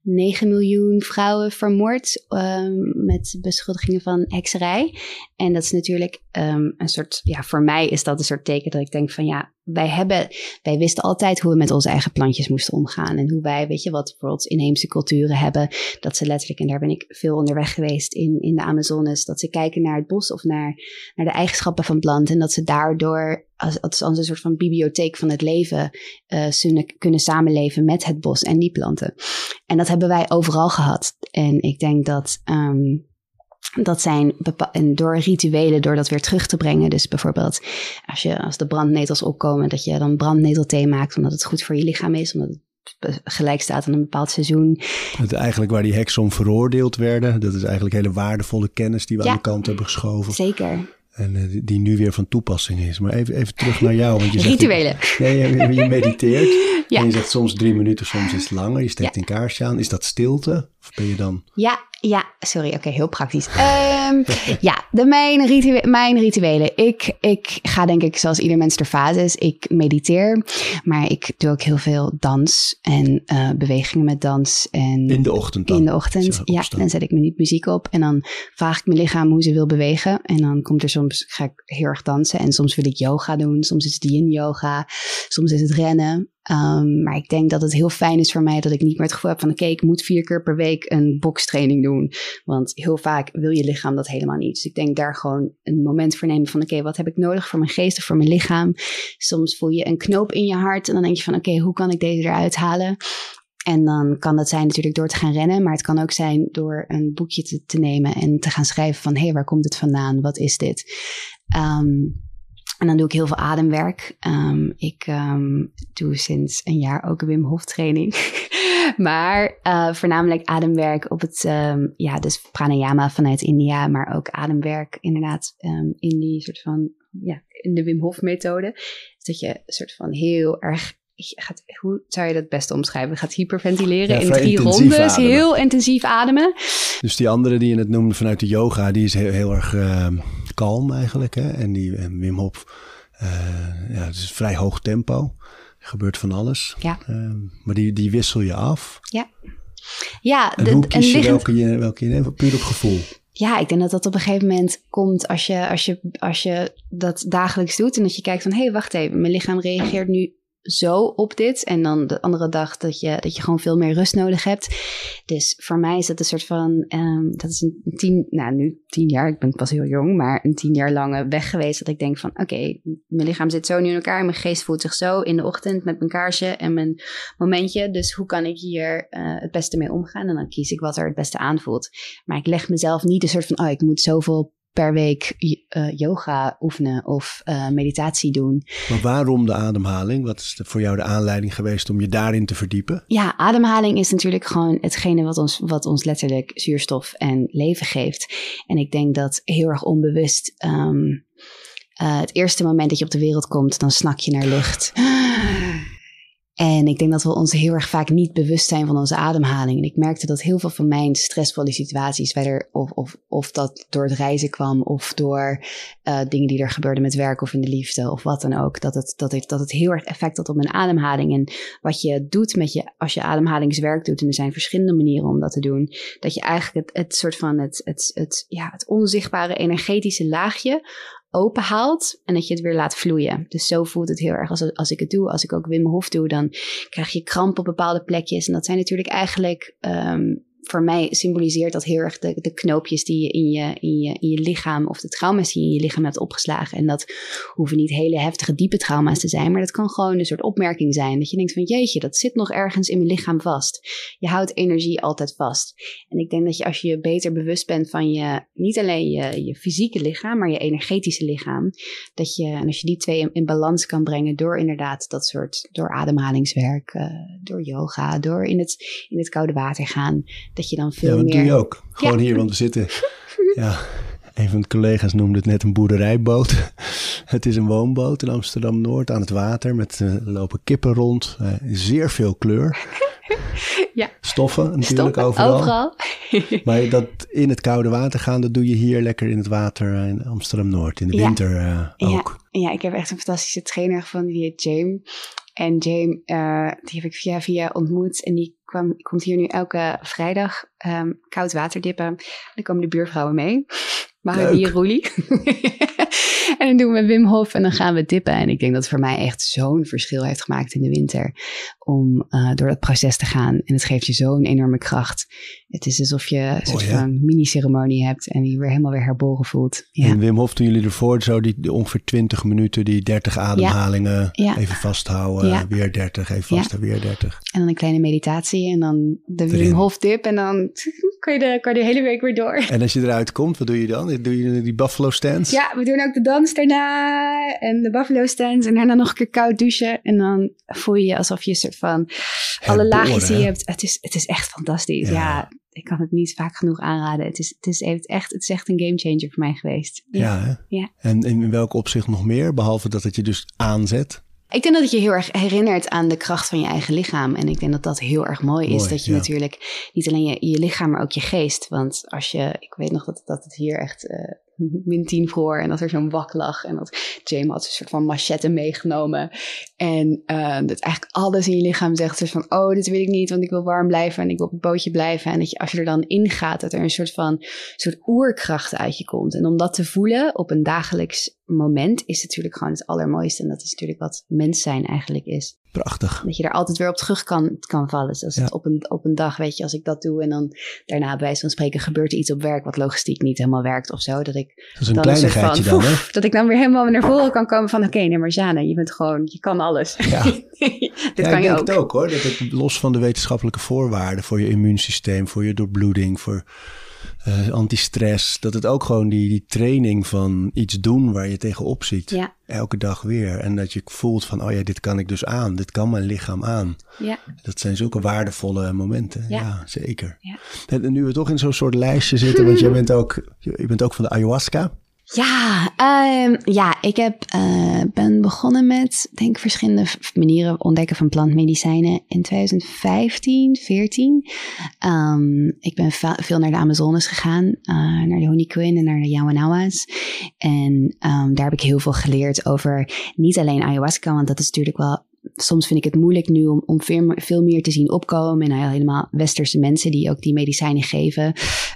9 miljoen vrouwen vermoord um, met beschuldigingen van hekserij. En dat is natuurlijk um, een soort, ja, voor mij is dat een soort teken dat ik denk van ja, wij hebben, wij wisten altijd hoe we met onze eigen plantjes moesten omgaan. En hoe wij, weet je, wat bijvoorbeeld inheemse culturen hebben. Dat ze letterlijk, en daar ben ik veel onderweg geweest in, in de Amazones, dat ze kijken naar het bos of naar, naar de eigenschappen van planten. En dat ze daardoor als, als een soort van bibliotheek van het leven uh, kunnen samenleven met het bos en die planten. En dat hebben wij overal gehad. En ik denk dat. Um, dat zijn en door rituelen, door dat weer terug te brengen. Dus bijvoorbeeld als, je, als de brandnetels opkomen, dat je dan brandnetelthee maakt, omdat het goed voor je lichaam is, omdat het gelijk staat aan een bepaald seizoen. Het eigenlijk waar die heksen om veroordeeld werden, dat is eigenlijk hele waardevolle kennis die we aan de kant hebben geschoven. Zeker. En uh, die nu weer van toepassing is. Maar even, even terug naar jou. Want je zegt, Rituelen. Nee, je, je mediteert. ja. En je zegt soms drie minuten, soms is het langer. Je steekt een kaarsje aan. Is dat stilte? Of ben je dan... Ja, ja, sorry, oké, heel praktisch. Um, ja, de, mijn, mijn rituelen. Ik, ik ga denk ik zoals ieder mens ter fases. Ik mediteer, maar ik doe ook heel veel dans en uh, bewegingen met dans. En in de ochtend dan? In de ochtend, ja. Dan zet ik mijn muziek op en dan vraag ik mijn lichaam hoe ze wil bewegen. En dan komt er soms, ga ik heel erg dansen en soms wil ik yoga doen. Soms is het yin yoga, soms is het rennen. Um, maar ik denk dat het heel fijn is voor mij dat ik niet meer het gevoel heb van oké, ik moet vier keer per week een bokstraining doen. Want heel vaak wil je lichaam dat helemaal niet. Dus ik denk daar gewoon een moment voor nemen van oké, wat heb ik nodig voor mijn geest of voor mijn lichaam? Soms voel je een knoop in je hart en dan denk je van oké, hoe kan ik deze eruit halen? En dan kan dat zijn natuurlijk door te gaan rennen, maar het kan ook zijn door een boekje te, te nemen en te gaan schrijven van hé, hey, waar komt het vandaan? Wat is dit? Um, en dan doe ik heel veel ademwerk. Um, ik um, doe sinds een jaar ook een Wim Hof training. maar uh, voornamelijk ademwerk op het, um, ja, dus pranayama vanuit India, maar ook ademwerk inderdaad in die soort van, ja, in de Wim Hof methode. Dus dat je een soort van heel erg gaat, hoe zou je dat best omschrijven? Gaat hyperventileren in drie rondes, ademen. heel intensief ademen. Dus die andere die je het noemde vanuit de yoga, die is heel, heel erg uh, kalm eigenlijk. Hè? En die en Wim Hof, uh, ja, het is vrij hoog tempo. Er gebeurt van alles. Ja. Uh, maar die, die wissel je af. Ja. Ja. En hoe kies je liggend... welke je, welke je neemt? Puur op gevoel. Ja, ik denk dat dat op een gegeven moment komt als je, als je, als je dat dagelijks doet. En dat je kijkt van, hé, hey, wacht even, mijn lichaam reageert nu zo op dit. En dan de andere dag dat je, dat je gewoon veel meer rust nodig hebt. Dus voor mij is dat een soort van, um, dat is een tien, nou nu tien jaar, ik ben pas heel jong, maar een tien jaar lange weg geweest. Dat ik denk van, oké, mijn lichaam zit zo nu in elkaar. Mijn geest voelt zich zo in de ochtend met mijn kaarsje en mijn momentje. Dus hoe kan ik hier uh, het beste mee omgaan? En dan kies ik wat er het beste aanvoelt. Maar ik leg mezelf niet een soort van, oh, ik moet zoveel per week uh, yoga oefenen of uh, meditatie doen. Maar waarom de ademhaling? Wat is de, voor jou de aanleiding geweest om je daarin te verdiepen? Ja, ademhaling is natuurlijk gewoon hetgene wat ons, wat ons letterlijk zuurstof en leven geeft. En ik denk dat heel erg onbewust. Um, uh, het eerste moment dat je op de wereld komt, dan snak je naar lucht. En ik denk dat we ons heel erg vaak niet bewust zijn van onze ademhaling. En ik merkte dat heel veel van mijn stressvolle situaties, of, of, of dat door het reizen kwam, of door uh, dingen die er gebeurden met werk of in de liefde, of wat dan ook, dat het, dat het, dat het heel erg effect had op mijn ademhaling. En wat je doet met je, als je ademhalingswerk doet, en er zijn verschillende manieren om dat te doen, dat je eigenlijk het, het soort van het, het, het, ja, het onzichtbare energetische laagje openhaalt en dat je het weer laat vloeien. Dus zo voelt het heel erg als, als ik het doe. Als ik ook Wim Hof doe, dan krijg je kramp op bepaalde plekjes. En dat zijn natuurlijk eigenlijk um, voor mij symboliseert dat heel erg de, de knoopjes die je in je, in, je in je lichaam of de trauma's die je in je lichaam hebt opgeslagen. En dat hoeven niet hele heftige, diepe trauma's te zijn, maar dat kan gewoon een soort opmerking zijn. Dat je denkt van jeetje, dat zit nog ergens in mijn lichaam vast. Je houdt energie altijd vast. En ik denk dat je als je beter bewust bent van je, niet alleen je, fysieke lichaam, maar je energetische lichaam, dat je, en als je die twee in, balans kan brengen door inderdaad dat soort, door ademhalingswerk, uh, door yoga, door in het, in het koude water gaan dat je dan veel ja, dat doe je ook. Gewoon hier, want we zitten... ja, een van de collega's noemde het net een boerderijboot. het is een woonboot in Amsterdam-Noord aan het water. Met uh, lopen kippen rond. Uh, zeer veel kleur. ja. Stoffen natuurlijk Stoffen, overal. overal. maar dat in het koude water gaan, dat doe je hier lekker in het water in Amsterdam-Noord. In de Ja. winter uh, ook. Ja, ja, ik heb echt een fantastische trainer gevonden, die heet James. En James, uh, die heb ik via via ontmoet. En die kwam, komt hier nu elke vrijdag um, koud water dippen. Dan komen de buurvrouwen mee. Leuk. hier roelie? en dan doen we Wim Hof en dan gaan we dippen. En ik denk dat het voor mij echt zo'n verschil heeft gemaakt in de winter. Om uh, door dat proces te gaan. En het geeft je zo'n enorme kracht. Het is alsof je een soort hè? van mini-ceremonie hebt. En je weer helemaal weer herboren voelt. Ja. En Wim Hof doen jullie ervoor, zo die, die ongeveer 20 minuten, die 30 ademhalingen. Ja. Even vasthouden, weer 30, even vasthouden, weer 30. En dan een kleine meditatie en dan de. Wim Hof dip. En dan kan je, de, kan je de hele week weer door. En als je eruit komt, wat doe je dan? Doe je die buffalo stance? Ja, we doen ook de dans daarna en de buffalo stance. En daarna nog een keer koud douchen. En dan voel je je alsof je een soort van alle laagjes die je hebt. Het is, het is echt fantastisch. Ja. Ja. ik kan het niet vaak genoeg aanraden. Het is, het is echt, het is echt een game changer voor mij geweest. Ja? Ja. En in welk opzicht nog meer? Behalve dat het je dus aanzet. Ik denk dat het je heel erg herinnert aan de kracht van je eigen lichaam. En ik denk dat dat heel erg mooi is. Dat je ja. natuurlijk niet alleen je, je lichaam, maar ook je geest. Want als je, ik weet nog dat, dat het hier echt eh min 10 vroor en dat er zo'n wak lag. En dat James had een soort van machette meegenomen. En eh, dat eigenlijk alles in je lichaam zegt soort van, oh, dit wil ik niet, want ik wil warm blijven en ik wil op het bootje blijven. En dat je, als je er dan ingaat, dat er een soort van soort oerkracht uit je komt. En om dat te voelen op een dagelijks moment is natuurlijk gewoon het allermooiste. En dat is natuurlijk wat mens zijn eigenlijk is. Prachtig. Dat je daar altijd weer op terug kan, kan vallen. Zoals Ja. het op een, op een dag, weet je, als ik dat doe en dan daarna bij wijze van spreken gebeurt er iets op werk wat logistiek niet helemaal werkt of zo. Dat ik Dat is een dan een soort van, dan, poef, dat ik dan weer helemaal naar voren kan komen van oké, nee maar Jana, je bent gewoon, je kan alles. Ja. Dit ja, kan ik je denk ook. het ook hoor. Dat het los van de wetenschappelijke voorwaarden voor je immuunsysteem, voor je doorbloeding, voor eh antistress, dat het ook gewoon die, die training van iets doen waar je tegenop ziet. Ja. Elke dag weer. En dat je voelt van, oh ja, dit kan ik dus aan. Dit kan mijn lichaam aan. Ja. Dat zijn zulke waardevolle momenten. Ja, Ja. zeker. Ja. En nu we toch in zo'n soort lijstje zitten, want jij bent ook, je bent ook van de ayahuasca. Ja, ehm, ja, ik heb, eh, ben begonnen met, denk verschillende manieren ontdekken van plantmedicijnen in 2015, 14. Ehm, ik ben veel naar de Amazones gegaan, eh, naar de Honeyquin en naar de Yawanawas. En ehm, daar heb ik heel veel geleerd over niet alleen ayahuasca, want dat is natuurlijk wel soms vind ik het moeilijk nu om, om veel, meer- te zien opkomen. En nou helemaal westerse mensen die ook die medicijnen geven.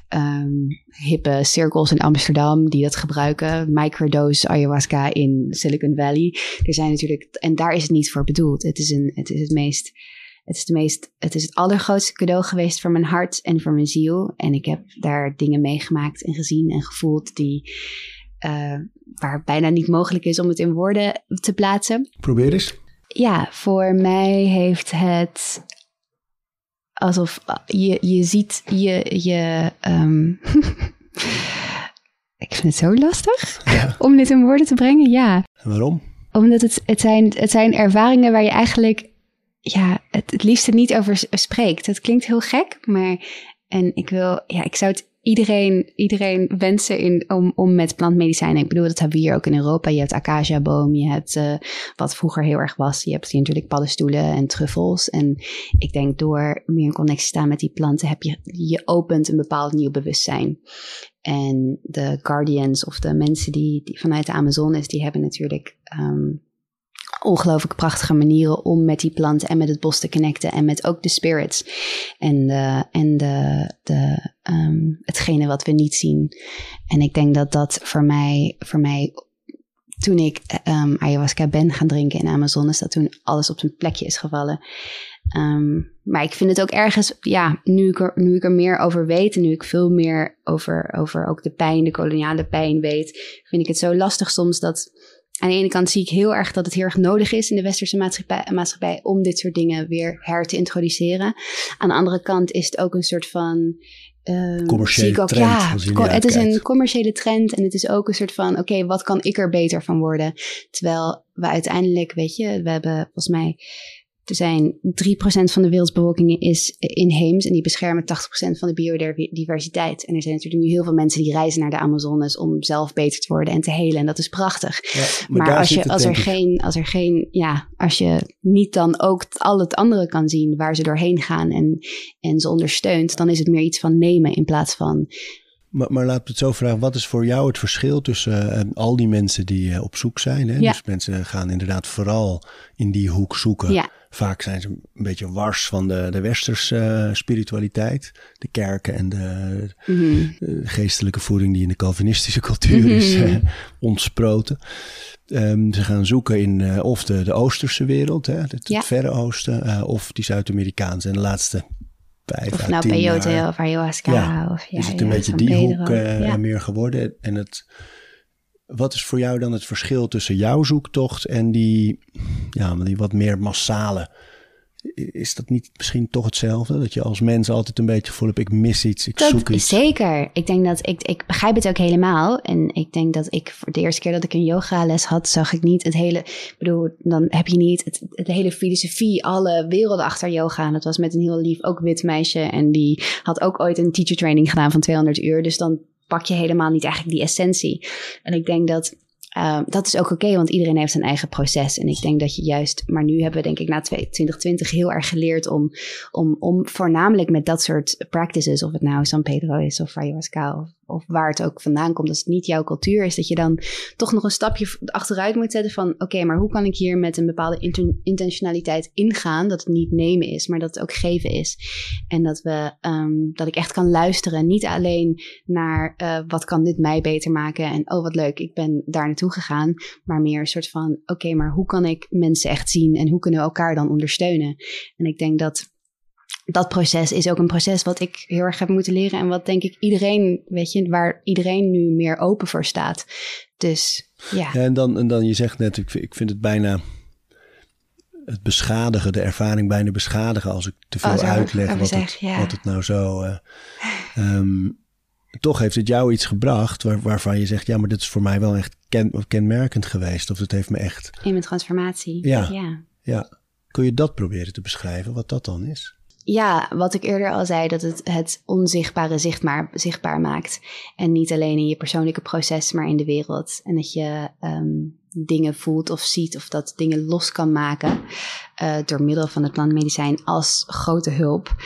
Ehm, hippe cirkels in Amsterdam die dat gebruiken. Microdose ayahuasca in Silicon Valley. Er zijn natuurlijk, en daar is het niet voor bedoeld. Het is, een, het, is het meest. Het is, het meest, het is het allergrootste cadeau geweest voor mijn hart en voor mijn ziel. En ik heb daar dingen meegemaakt en gezien en gevoeld die, eh, waar bijna niet mogelijk is om het in woorden te plaatsen Probeer eens. Ja, voor mij heeft het alsof je, je ziet je, je, ehm, Ik vind het zo lastig om dit in woorden te brengen. Ja. waarom? Omdat het, het, zijn, het zijn ervaringen waar je eigenlijk ja, het, het liefste niet over spreekt. Het klinkt heel gek, maar en ik wil, ja, ik zou het iedereen, iedereen wensen in, om, om met plantmedicijnen. Ik bedoel, dat hebben we hier ook in Europa. Je hebt acaciaboom, je hebt uh, wat vroeger heel erg was. Je hebt hier natuurlijk paddenstoelen en truffels. En ik denk door meer in connectie te staan met die planten, heb je, je opent een bepaald nieuw bewustzijn. En de guardians of de mensen die, die vanuit de Amazones, die hebben natuurlijk um, ongelooflijk prachtige manieren om met die planten en met het bos te connecten en met ook de spirits en, de, en de, de, um, hetgene wat we niet zien. En ik denk dat dat voor mij, voor mij toen ik um, ayahuasca ben gaan drinken in Amazones, dat toen alles op zijn plekje is gevallen. Um, maar ik vind het ook ergens, ja, nu ik, er, nu ik er meer over weet en nu ik veel meer over, over ook de pijn, de koloniale pijn weet, vind ik het zo lastig soms dat aan de ene kant zie ik heel erg dat het heel erg nodig is in de westerse maatschappij, maatschappij om dit soort dingen weer her te introduceren. Aan de andere kant is het ook een soort van. Um, commerciële trend. Ja, het is een commerciële trend en het is ook een soort van: oké, wat kan ik er beter van worden? Terwijl we uiteindelijk, weet je, we hebben volgens mij er zijn 3% van de wereldbevolking is inheems en die beschermen 80% van de biodiversiteit. En er zijn natuurlijk nu heel veel mensen die reizen naar de Amazones om zelf beter te worden en te helen. En dat is prachtig. maar, als, je, als, er geen, als er geen, ja, als je niet dan ook al het andere kan zien waar ze doorheen gaan en, en ze ondersteunt, dan is het meer iets van nemen in plaats van maar, maar we het zo vragen. Wat is voor jou het verschil tussen uh, al die mensen die uh, op zoek zijn? Hè? Ja. Dus mensen gaan inderdaad vooral in die hoek zoeken. Ja. Vaak zijn ze een beetje wars van de, de westerse uh, spiritualiteit. De kerken en de, mm de, geestelijke voeding die in de Calvinistische cultuur mm -hmm. is ontsproten. Um, ze gaan zoeken in of de, de Oosterse wereld, hè, het, ja. het Verre Oosten, of die Zuid-Amerikaanse. En de laatste vijf of nou peyote of ayahuasca. Ja, of, ja, is het een beetje die hoek uh, meer geworden. En het, wat is voor jou dan het verschil tussen jouw zoektocht en die, ja, die wat meer massale is dat niet misschien toch hetzelfde? Dat je als mens altijd een beetje voelt, ik mis iets, ik zoek iets. Zeker. Ik denk dat, ik, ik begrijp het ook helemaal. En ik denk dat ik voor de eerste keer dat ik een yogales had, zag ik niet het hele, ik bedoel, dan heb je niet het, het hele filosofie, alle werelden achter yoga. En dat was met een heel lief, ook wit meisje. En die had ook ooit een teacher training gedaan van 200 uur. Dus dan pak je helemaal niet eigenlijk die essentie. En ik denk dat Uh, dat is ook oké, want iedereen heeft zijn eigen proces. En ik denk dat je juist, maar nu hebben we denk ik na 2020 heel erg geleerd om, om, om voornamelijk met dat soort practices, of het nou San Pedro is of ayahuasca of of waar het ook vandaan komt, als het niet jouw cultuur is, dat je dan toch nog een stapje achteruit moet zetten van oké, maar hoe kan ik hier met een bepaalde intentionaliteit ingaan, dat het niet nemen is, maar dat het ook geven is. En dat, we, um, dat ik echt kan luisteren, niet alleen naar uh, wat kan dit mij beter maken en oh wat leuk, ik ben daar naartoe gegaan, maar meer een soort van oké, maar hoe kan ik mensen echt zien en hoe kunnen we elkaar dan ondersteunen? En ik denk dat dat proces is ook een proces wat ik heel erg heb moeten leren. En wat denk ik iedereen, weet je, waar iedereen nu meer open voor staat. Dus ja. ja en, dan, en dan, je zegt net, ik, ik vind het bijna het beschadigen, de ervaring bijna beschadigen als ik te veel oh, uitleg wat, zeg, het, ja. wat het nou zo. Uh, um, toch heeft het jou iets gebracht waar, waarvan je zegt, ja, maar dit is voor mij wel echt ken, kenmerkend geweest. Of het heeft me echt. In mijn transformatie. Ja. ja. ja. Kun je dat proberen te beschrijven, wat dat dan is? Ja, wat ik eerder al zei, dat het het onzichtbare zichtbaar, zichtbaar maakt. En niet alleen in je persoonlijke proces, maar in de wereld. En dat je um, dingen voelt of ziet of dat dingen los kan maken uh, door middel van het plantmedicijn als grote hulp.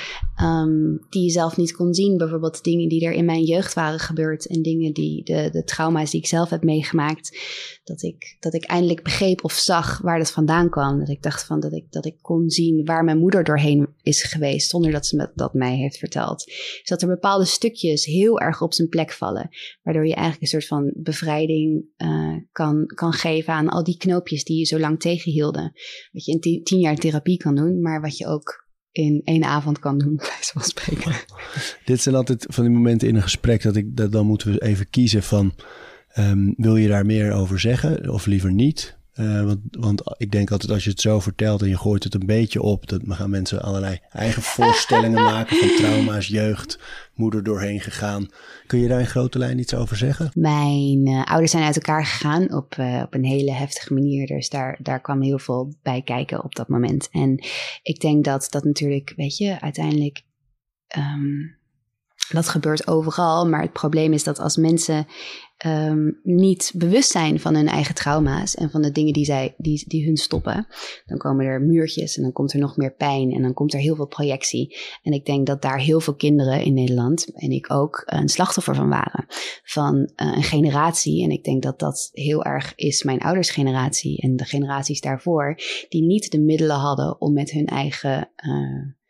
Um, die je zelf niet kon zien. Bijvoorbeeld dingen die er in mijn jeugd waren gebeurd en dingen die de, de trauma's die ik zelf heb meegemaakt. Dat ik, dat ik eindelijk begreep of zag waar dat vandaan kwam. Dat ik dacht van dat ik, dat ik kon zien waar mijn moeder doorheen is geweest zonder dat ze me, dat mij heeft verteld. Dus dat er bepaalde stukjes heel erg op zijn plek vallen. Waardoor je eigenlijk een soort van bevrijding uh, kan, kan geven aan al die knoopjes die je zo lang tegenhielden. Wat je in tien jaar therapie kan doen, maar wat je ook in één avond kan doen, bij van spreken. Dit zijn altijd van die momenten in een gesprek dat ik dat dan moeten we even kiezen van um, wil je daar meer over zeggen of liever niet? Uh, want, want ik denk altijd als je het zo vertelt en je gooit het een beetje op, dan gaan mensen allerlei eigen voorstellingen maken van trauma's, jeugd, moeder doorheen gegaan. Kun je daar in grote lijn iets over zeggen? Mijn uh, ouders zijn uit elkaar gegaan op, uh, op een hele heftige manier. Dus daar, daar kwam heel veel bij kijken op dat moment. En ik denk dat dat natuurlijk, weet je, uiteindelijk. Um, dat gebeurt overal, maar het probleem is dat als mensen um, niet bewust zijn van hun eigen trauma's en van de dingen die, zij, die, die hun stoppen, dan komen er muurtjes en dan komt er nog meer pijn en dan komt er heel veel projectie. En ik denk dat daar heel veel kinderen in Nederland, en ik ook, een slachtoffer van waren. Van uh, een generatie, en ik denk dat dat heel erg is mijn ouders generatie en de generaties daarvoor, die niet de middelen hadden om met hun eigen... Uh,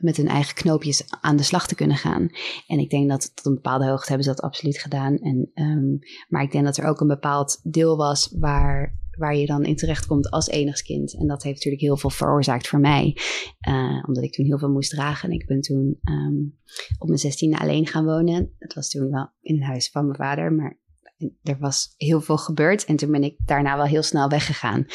met hun eigen knoopjes aan de slag te kunnen gaan. En ik denk dat tot een bepaalde hoogte hebben ze dat absoluut gedaan. En, um, maar ik denk dat er ook een bepaald deel was waar, waar je dan in terecht komt als enigskind. En dat heeft natuurlijk heel veel veroorzaakt voor mij. Uh, omdat ik toen heel veel moest dragen. En ik ben toen um, op mijn zestiende alleen gaan wonen. Het was toen wel in het huis van mijn vader, maar er was heel veel gebeurd. En toen ben ik daarna wel heel snel weggegaan.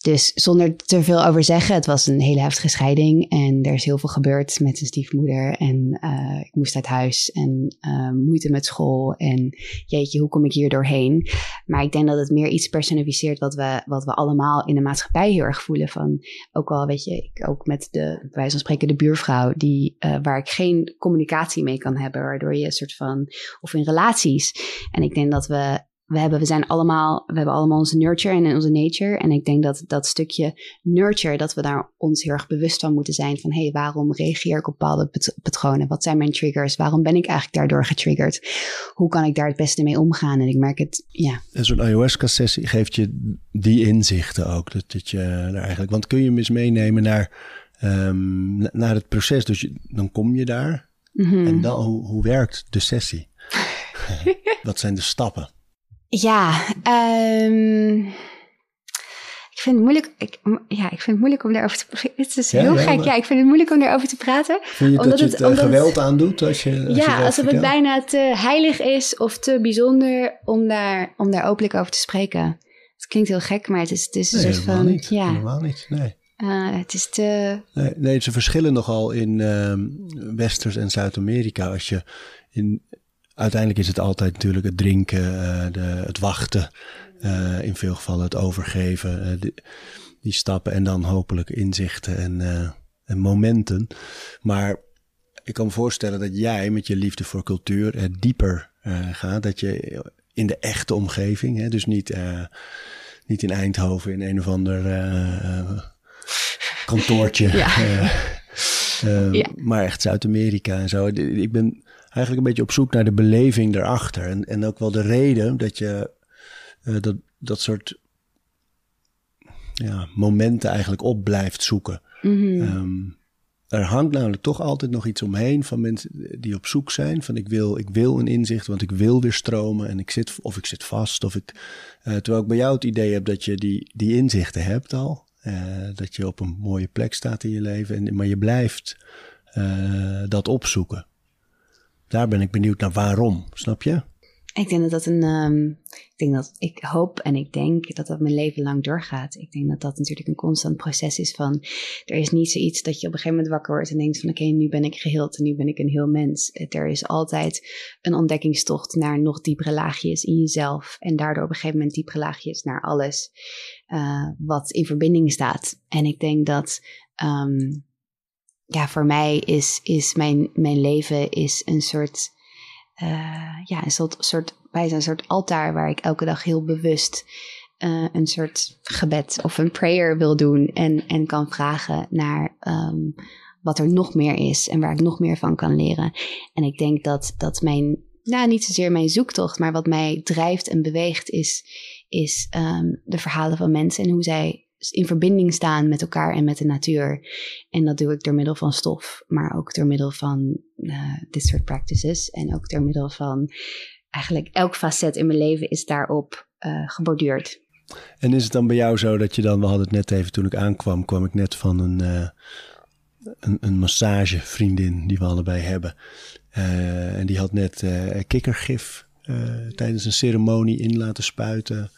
Dus zonder te veel over zeggen, het was een hele heftige scheiding en er is heel veel gebeurd met zijn stiefmoeder en uh, ik moest uit huis en uh, moeite met school en jeetje, hoe kom ik hier doorheen? Maar ik denk dat het meer iets personificeert wat we, wat we allemaal in de maatschappij heel erg voelen van, ook al weet je, ik, ook met de, wijze van spreken de buurvrouw die, uh, waar ik geen communicatie mee kan hebben, waardoor je een soort van, of in relaties. En ik denk dat we we hebben, we zijn allemaal, we hebben allemaal onze nurture en onze nature. En ik denk dat dat stukje nurture, dat we daar ons heel erg bewust van moeten zijn. Van hé, hey, waarom reageer ik op bepaalde patronen? Wat zijn mijn triggers? Waarom ben ik eigenlijk daardoor getriggerd? Hoe kan ik daar het beste mee omgaan? En ik merk het, ja. En zo'n ayahuasca-sessie geeft je die inzichten ook. Dat, dat je daar eigenlijk, want kun je hem eens meenemen naar, um, naar het proces? Dus je, dan kom je daar. Mm -hmm. En dan, hoe, hoe werkt de sessie? Wat zijn de stappen? Ja, um, ik vind het moeilijk. Ik, ja, ik vind het moeilijk om daarover te praten. Het is heel ja, gek. Ja, ik vind het moeilijk om daarover te praten. Vind je omdat dat je het, het geweld aandoet als je. Als ja, je alsof het bijna te heilig is of te bijzonder om daar, om daar openlijk over te spreken. Het klinkt heel gek, maar het is, het is nee, een soort van. Niet, ja, helemaal niet. Nee. Uh, het is te. Nee, nee, ze verschillen nogal in uh, Westers en Zuid-Amerika. Als je in uiteindelijk is het altijd natuurlijk het drinken, uh, de, het wachten, uh, in veel gevallen het overgeven, uh, die, die, stappen en dan hopelijk inzichten en, en, momenten. Maar ik kan me voorstellen dat jij met je liefde voor cultuur dieper gaat, dat je in de echte omgeving, hè, dus niet, niet in Eindhoven in een of ander kantoortje. Ja. ja. Maar echt Zuid-Amerika en zo. Ik ben eigenlijk een beetje op zoek naar de beleving daarachter. En, en ook wel de reden dat je uh, dat, dat soort ja, momenten eigenlijk op blijft zoeken. Mm -hmm. um, er hangt namelijk toch altijd nog iets omheen van mensen die op zoek zijn. Van ik wil, ik wil een inzicht, want ik wil weer stromen en ik zit, of ik zit vast. Of ik, uh, terwijl ik bij jou het idee heb dat je die, die inzichten hebt al. Uh, dat je op een mooie plek staat in je leven. En, maar je blijft uh, dat opzoeken daar ben ik benieuwd naar waarom, snap je? Ik denk dat dat een. Um, ik denk dat ik hoop en ik denk dat dat mijn leven lang doorgaat. Ik denk dat dat natuurlijk een constant proces is van. Er is niet zoiets dat je op een gegeven moment wakker wordt en denkt: van oké, nu ben ik geheeld en nu ben ik een heel mens. Er is altijd een ontdekkingstocht naar nog diepere laagjes in jezelf. En daardoor op een gegeven moment diepere laagjes naar alles uh, wat in verbinding staat. En ik denk dat. Um, ja, voor mij is, is mijn, mijn leven is een soort, uh, ja, een soort, soort, bij een soort altaar waar ik elke dag heel bewust uh, een soort gebed of een prayer wil doen en, en kan vragen naar um, wat er nog meer is en waar ik nog meer van kan leren. En ik denk dat, dat mijn, nou niet zozeer mijn zoektocht, maar wat mij drijft en beweegt is, is um, de verhalen van mensen en hoe zij in verbinding staan met elkaar en met de natuur. En dat doe ik door middel van stof, maar ook door middel van uh, dit soort practices. En ook door middel van eigenlijk elk facet in mijn leven is daarop uh, geborduurd. En is het dan bij jou zo dat je dan, we hadden het net even toen ik aankwam, kwam ik net van een, uh, een, een massagevriendin die we allebei hebben. en die had net kikkergif tijdens een ceremonie in laten spuiten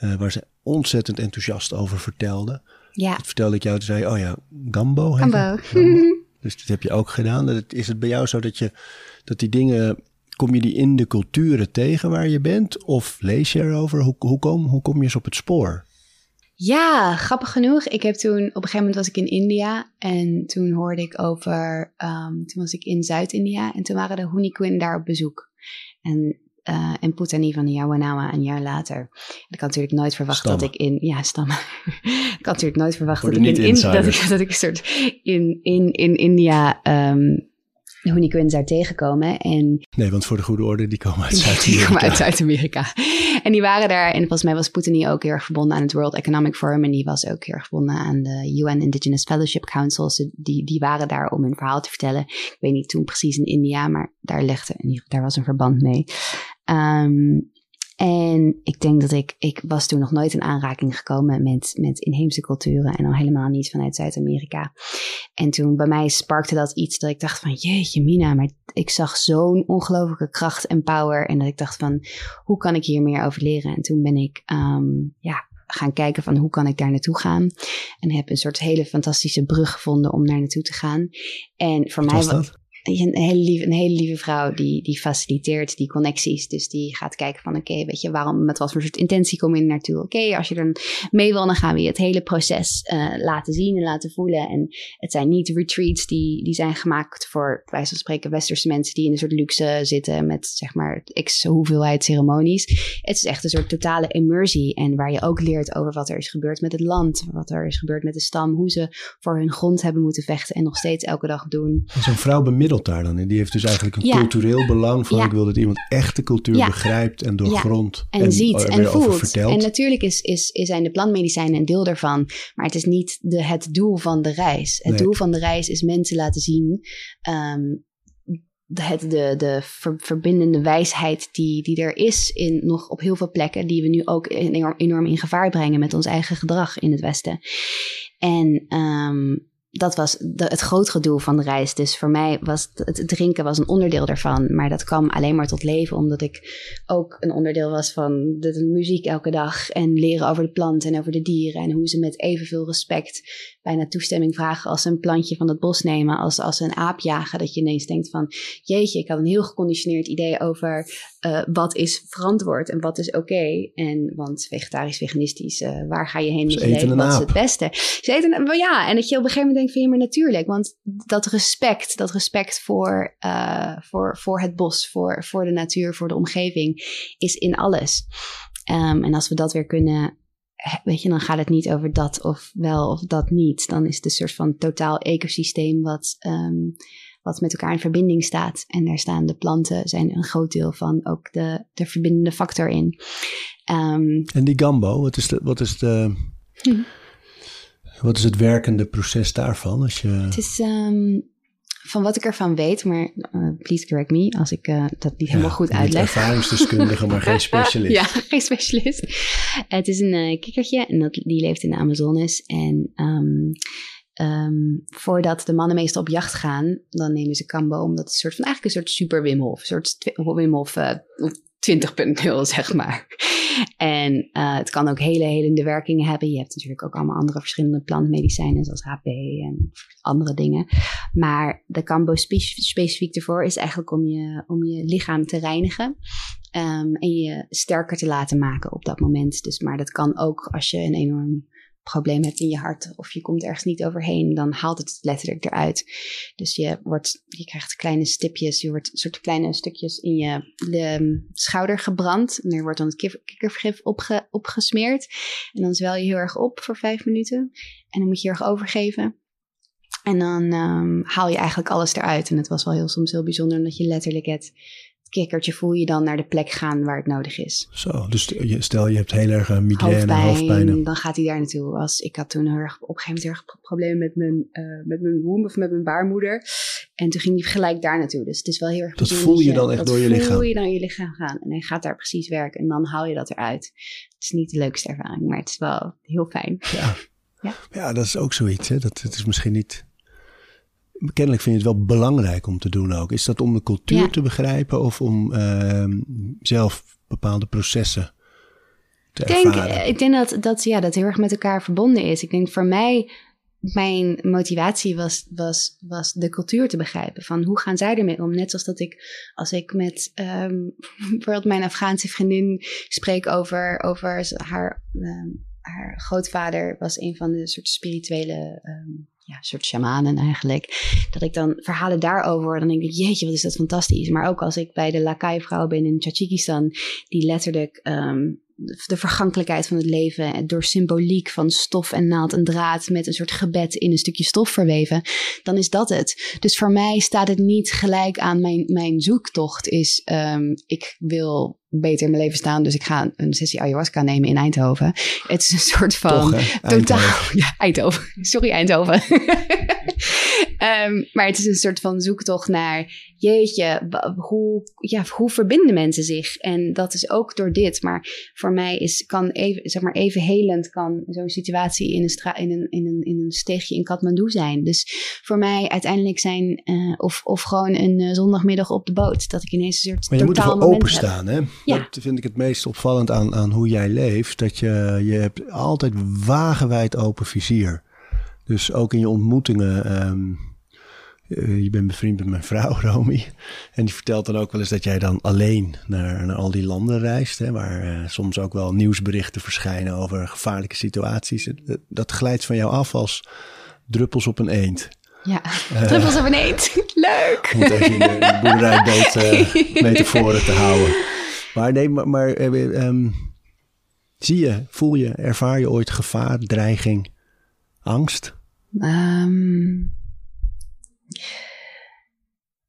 eh, waar ze ontzettend enthousiast over vertelde. Ja. Dat vertelde ik jou, toen zei oh ja, Gambo. Gambo. dus dat heb je ook gedaan. Is het bij jou zo dat je dat die dingen, kom je die in de culturen tegen waar je bent? Of lees je erover? Hoe, hoe, kom, hoe kom je eens op het spoor? Ja, grappig genoeg. Ik heb toen, op een gegeven moment was ik in India en toen hoorde ik over, ehm, toen was ik in Zuid-India en toen waren de Huniquin daar op bezoek. En, eh en Putani van de Yawanama een jaar later. Ik had natuurlijk nooit verwacht Stammen. dat ik in, ja, stammen. ik had natuurlijk nooit verwacht dat ik, in, dat, ik, insiders. dat ik een soort in, in, in India ehm de Huniquin zou tegenkomen. En Nee, want voor de goede orde, die komen uit die Zuid-Amerika. komen uit Zuid-Amerika. En die waren daar. En volgens mij was Poetin ook heel erg verbonden aan het World Economic Forum. En die was ook heel erg verbonden aan de UN Indigenous Fellowship Council. Ze, die, die waren daar om hun verhaal te vertellen. Ik weet niet toen precies in India, maar daar legde, daar was een verband mee. Ehm, en ik denk dat ik, ik was toen nog nooit in aanraking gekomen met, met inheemse culturen en al helemaal niet vanuit Zuid-Amerika. En toen bij mij sparkte dat iets dat ik dacht van, jeetje Mina, maar ik zag zo'n ongelofelijke kracht en power. En dat ik dacht van, hoe kan ik hier meer over leren? En toen ben ik, ehm, ja, gaan kijken van hoe kan ik daar naartoe gaan. En heb een soort hele fantastische brug gevonden om naar naartoe te gaan. En voor Wat mij was wa- een hele lieve, een hele lieve vrouw die, die faciliteert die connecties. Dus die gaat kijken van oké, weet je, waarom, met wat voor soort intentie kom je naartoe? Oké, als je er mee wil, dan gaan we je het hele proces eh, laten zien en laten voelen. En het zijn niet retreats die, die zijn gemaakt voor, wijze van spreken, westerse mensen die in een soort luxe zitten met zeg maar x hoeveelheid ceremonies. Het is echt een soort totale immersie en waar je ook leert over wat er is gebeurd met het land, wat er is gebeurd met de stam, hoe ze voor hun grond hebben moeten vechten en nog steeds elke dag doen. En Zo'n vrouw bemiddelt daar dan in. Die heeft dus eigenlijk een Ja. cultureel belang van Ja. ik wil dat iemand echt de cultuur Ja. begrijpt en doorgrondt. en, ziet en weer over voelt. vertelt. En natuurlijk is, is, is zijn de plantmedicijnen een deel daarvan. Maar het is niet de, het doel van de reis. Het Nee. doel van de reis is mensen laten zien. ehm, de, het, de, de ver- verbindende wijsheid die, die er is in nog op heel veel plekken. Die we nu ook enorm, enorm in gevaar brengen met ons eigen gedrag in het Westen. En ehm, dat was het grotere doel van de reis. Dus voor mij was het, drinken was een onderdeel daarvan. Maar dat kwam alleen maar tot leven omdat ik ook een onderdeel was van de, de muziek elke dag. En leren over de planten en over de dieren. En hoe ze met evenveel respect bijna toestemming vragen als ze een plantje van het bos nemen. Als, als ze een aap jagen. Dat je ineens denkt van jeetje, ik had een heel geconditioneerd idee over eh, wat is verantwoord en wat is oké. En want vegetarisch, veganistisch, eh, waar ga je heen met je leven? Wat is het beste? Ze eten een, wel ja, en dat je op een gegeven moment denkt van ja, maar natuurlijk. Want dat respect, dat respect voor, eh, voor, voor het bos, voor, voor de natuur, voor de omgeving, is in alles. Ehm, en als we dat weer kunnen, weet je, dan gaat het niet over dat of wel of dat niet. Dan is het een soort van totaal ecosysteem wat, ehm, wat met elkaar in verbinding staat. En daar staan de planten, zijn een groot deel van ook de, de verbindende factor in. Ehm, En die gambo, wat is, de, wat, is de, Hm. wat is het werkende proces daarvan? Als je, Het is ehm, van wat ik ervan weet, maar eh, please correct me als ik eh, dat niet helemaal goed uitleg. ervaringsdeskundige, maar geen specialist. Ja, geen specialist. Het is een eh, kikkertje en dat, die leeft in de Amazones. En ehm, ehm, voordat de mannen meestal op jacht gaan, dan nemen ze kambo. Omdat het soort van eigenlijk een soort super Wim. Een soort Wim Hof eh, 20.0 zeg maar. En eh, het kan ook hele helende werkingen hebben. Je hebt natuurlijk ook allemaal andere verschillende plantmedicijnen zoals HP en andere dingen. Maar de kambo spe- specifiek ervoor is eigenlijk om je, om je lichaam te reinigen. Ehm, en je sterker te laten maken op dat moment. Dus, maar dat kan ook als je een enorm probleem hebt in je hart of je komt ergens niet overheen, dan haalt het letterlijk eruit. Dus je, wordt, je krijgt kleine stipjes, je wordt soort kleine stukjes in je de schouder gebrand. En er wordt dan het kik- kikkervergif opge, opgesmeerd. En dan zwel je heel erg op voor vijf minuten. En dan moet je erg overgeven. En dan ehm, haal je eigenlijk alles eruit. En het was wel heel, soms heel bijzonder, omdat je letterlijk het kikkertje voel je dan naar de plek gaan waar het nodig is. Zo, dus stel je hebt heel erg een migraine, hoofdpijn. dan gaat hij daar naartoe. Als, ik had toen heel erg, op een gegeven moment heel erg pro- problemen met mijn, eh met mijn womb of met mijn baarmoeder. En toen ging hij gelijk daar naartoe. Dus het is wel heel erg Dat voel je dan echt dat door je voel lichaam? je dan in je lichaam gaan. En hij gaat daar precies werken. En dan haal je dat eruit. Het is niet de leukste ervaring, maar het is wel heel fijn. Ja. Ja. ja, dat is ook zoiets. Hè? Dat, het is misschien niet... Kennelijk vind je het wel belangrijk om te doen ook. Is dat om de cultuur Ja. te begrijpen of om ehm, zelf bepaalde processen te Ik denk, ervaren? ik denk dat, dat ja, dat heel erg met elkaar verbonden is. Ik denk voor mij, mijn motivatie was, was, was de cultuur te begrijpen. Van hoe gaan zij ermee om? Net zoals dat ik, als ik met ehm, bijvoorbeeld mijn Afghaanse vriendin spreek over, over haar, ehm, haar grootvader, was een van de soort spirituele. Ja, soort shamanen eigenlijk. Dat ik dan verhalen daarover hoor, dan denk ik, jeetje, wat is dat fantastisch. Maar ook als ik bij de Lakai-vrouw ben in Tajikistan, die letterlijk ehm, de vergankelijkheid van het leven en door symboliek van stof en naald en draad met een soort gebed in een stukje stof verweven, dan is dat het. Dus voor mij staat het niet gelijk aan mijn, mijn zoektocht is ehm, ik wil beter in mijn leven staan, dus ik ga een sessie ayahuasca nemen in Eindhoven. Het is een soort van Toch, totaal. Eindhoven. Ja, Eindhoven. Sorry, Eindhoven. Ehm, maar het is een soort van zoektocht naar, jeetje, hoe, ja, hoe verbinden mensen zich? En dat is ook door dit. Maar voor mij is, kan even, zeg maar, even helend kan zo'n situatie in een, stra- in, een, in, een, in een steegje in Kathmandu zijn. Dus voor mij uiteindelijk zijn, eh, of, of gewoon een eh, zondagmiddag op de boot, dat ik ineens een soort Maar je moet moment openstaan, hè? Ja. Dat vind ik het meest opvallend aan, aan hoe jij leeft. Dat je, je hebt altijd wagenwijd open vizier. Dus ook in je ontmoetingen. ehm, eh, je bent bevriend met mijn vrouw, Romy. En die vertelt dan ook wel eens dat jij dan alleen naar, naar al die landen reist. Hè, waar eh, soms ook wel nieuwsberichten verschijnen over gevaarlijke situaties. Dat, dat glijdt van jou af als druppels op een eend. Ja, druppels op een eend. Leuk! Om het even in de, de boerderijbeet eh, metaforen te houden. Maar nee, maar, eh, ehm, zie je, voel je, ervaar je ooit gevaar, dreiging, angst? Ehm,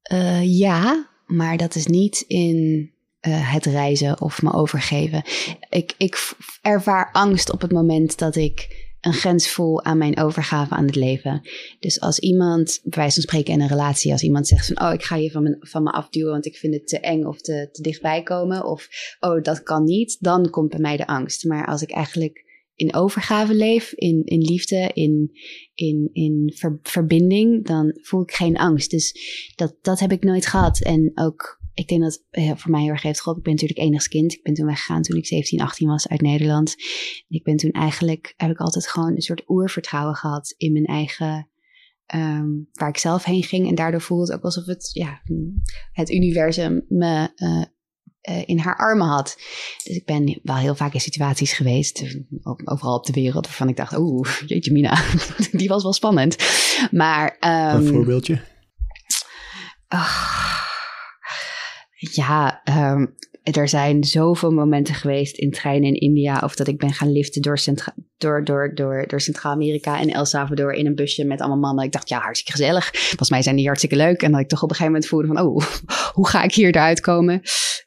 eh, ja, maar dat is niet in eh, het reizen of me overgeven. Ik, ik ervaar angst op het moment dat ik een grens voel aan mijn overgave aan het leven. Dus als iemand, bij wijze van spreken in een relatie, als iemand zegt van, oh, ik ga je van van me afduwen, want ik vind het te eng of te, te dichtbij komen, of oh, dat kan niet, dan komt bij mij de angst. Maar als ik eigenlijk in overgave leef, in, in liefde, in, in, in ver- verbinding, dan voel ik geen angst. Dus dat, dat heb ik nooit gehad. En ook, ik denk dat eh, voor mij heel erg heeft geholpen. Ik ben natuurlijk enigskind. Ik ben toen weggegaan toen ik 17, 18 was uit Nederland. Ik ben toen eigenlijk, heb ik altijd gewoon een soort oervertrouwen gehad in mijn eigen, ehm, waar ik zelf heen ging. En daardoor voelde het ook alsof het, ja, het universum me eh, eh, in haar armen had. Dus ik ben wel heel vaak in situaties geweest, overal op de wereld, waarvan ik dacht, oeh, jeetje mina, die was wel spannend. Maar... ehm, Een voorbeeldje? Ah, ja, ehm, er zijn zoveel momenten geweest in treinen in India. Of dat ik ben gaan liften door, Centra- door, door, door, door Centraal-Amerika en El Salvador in een busje met allemaal mannen. Ik dacht, ja, hartstikke gezellig. Volgens mij zijn die hartstikke leuk. En dat ik toch op een gegeven moment voelde van, oh, hoe ga ik hier eruit komen?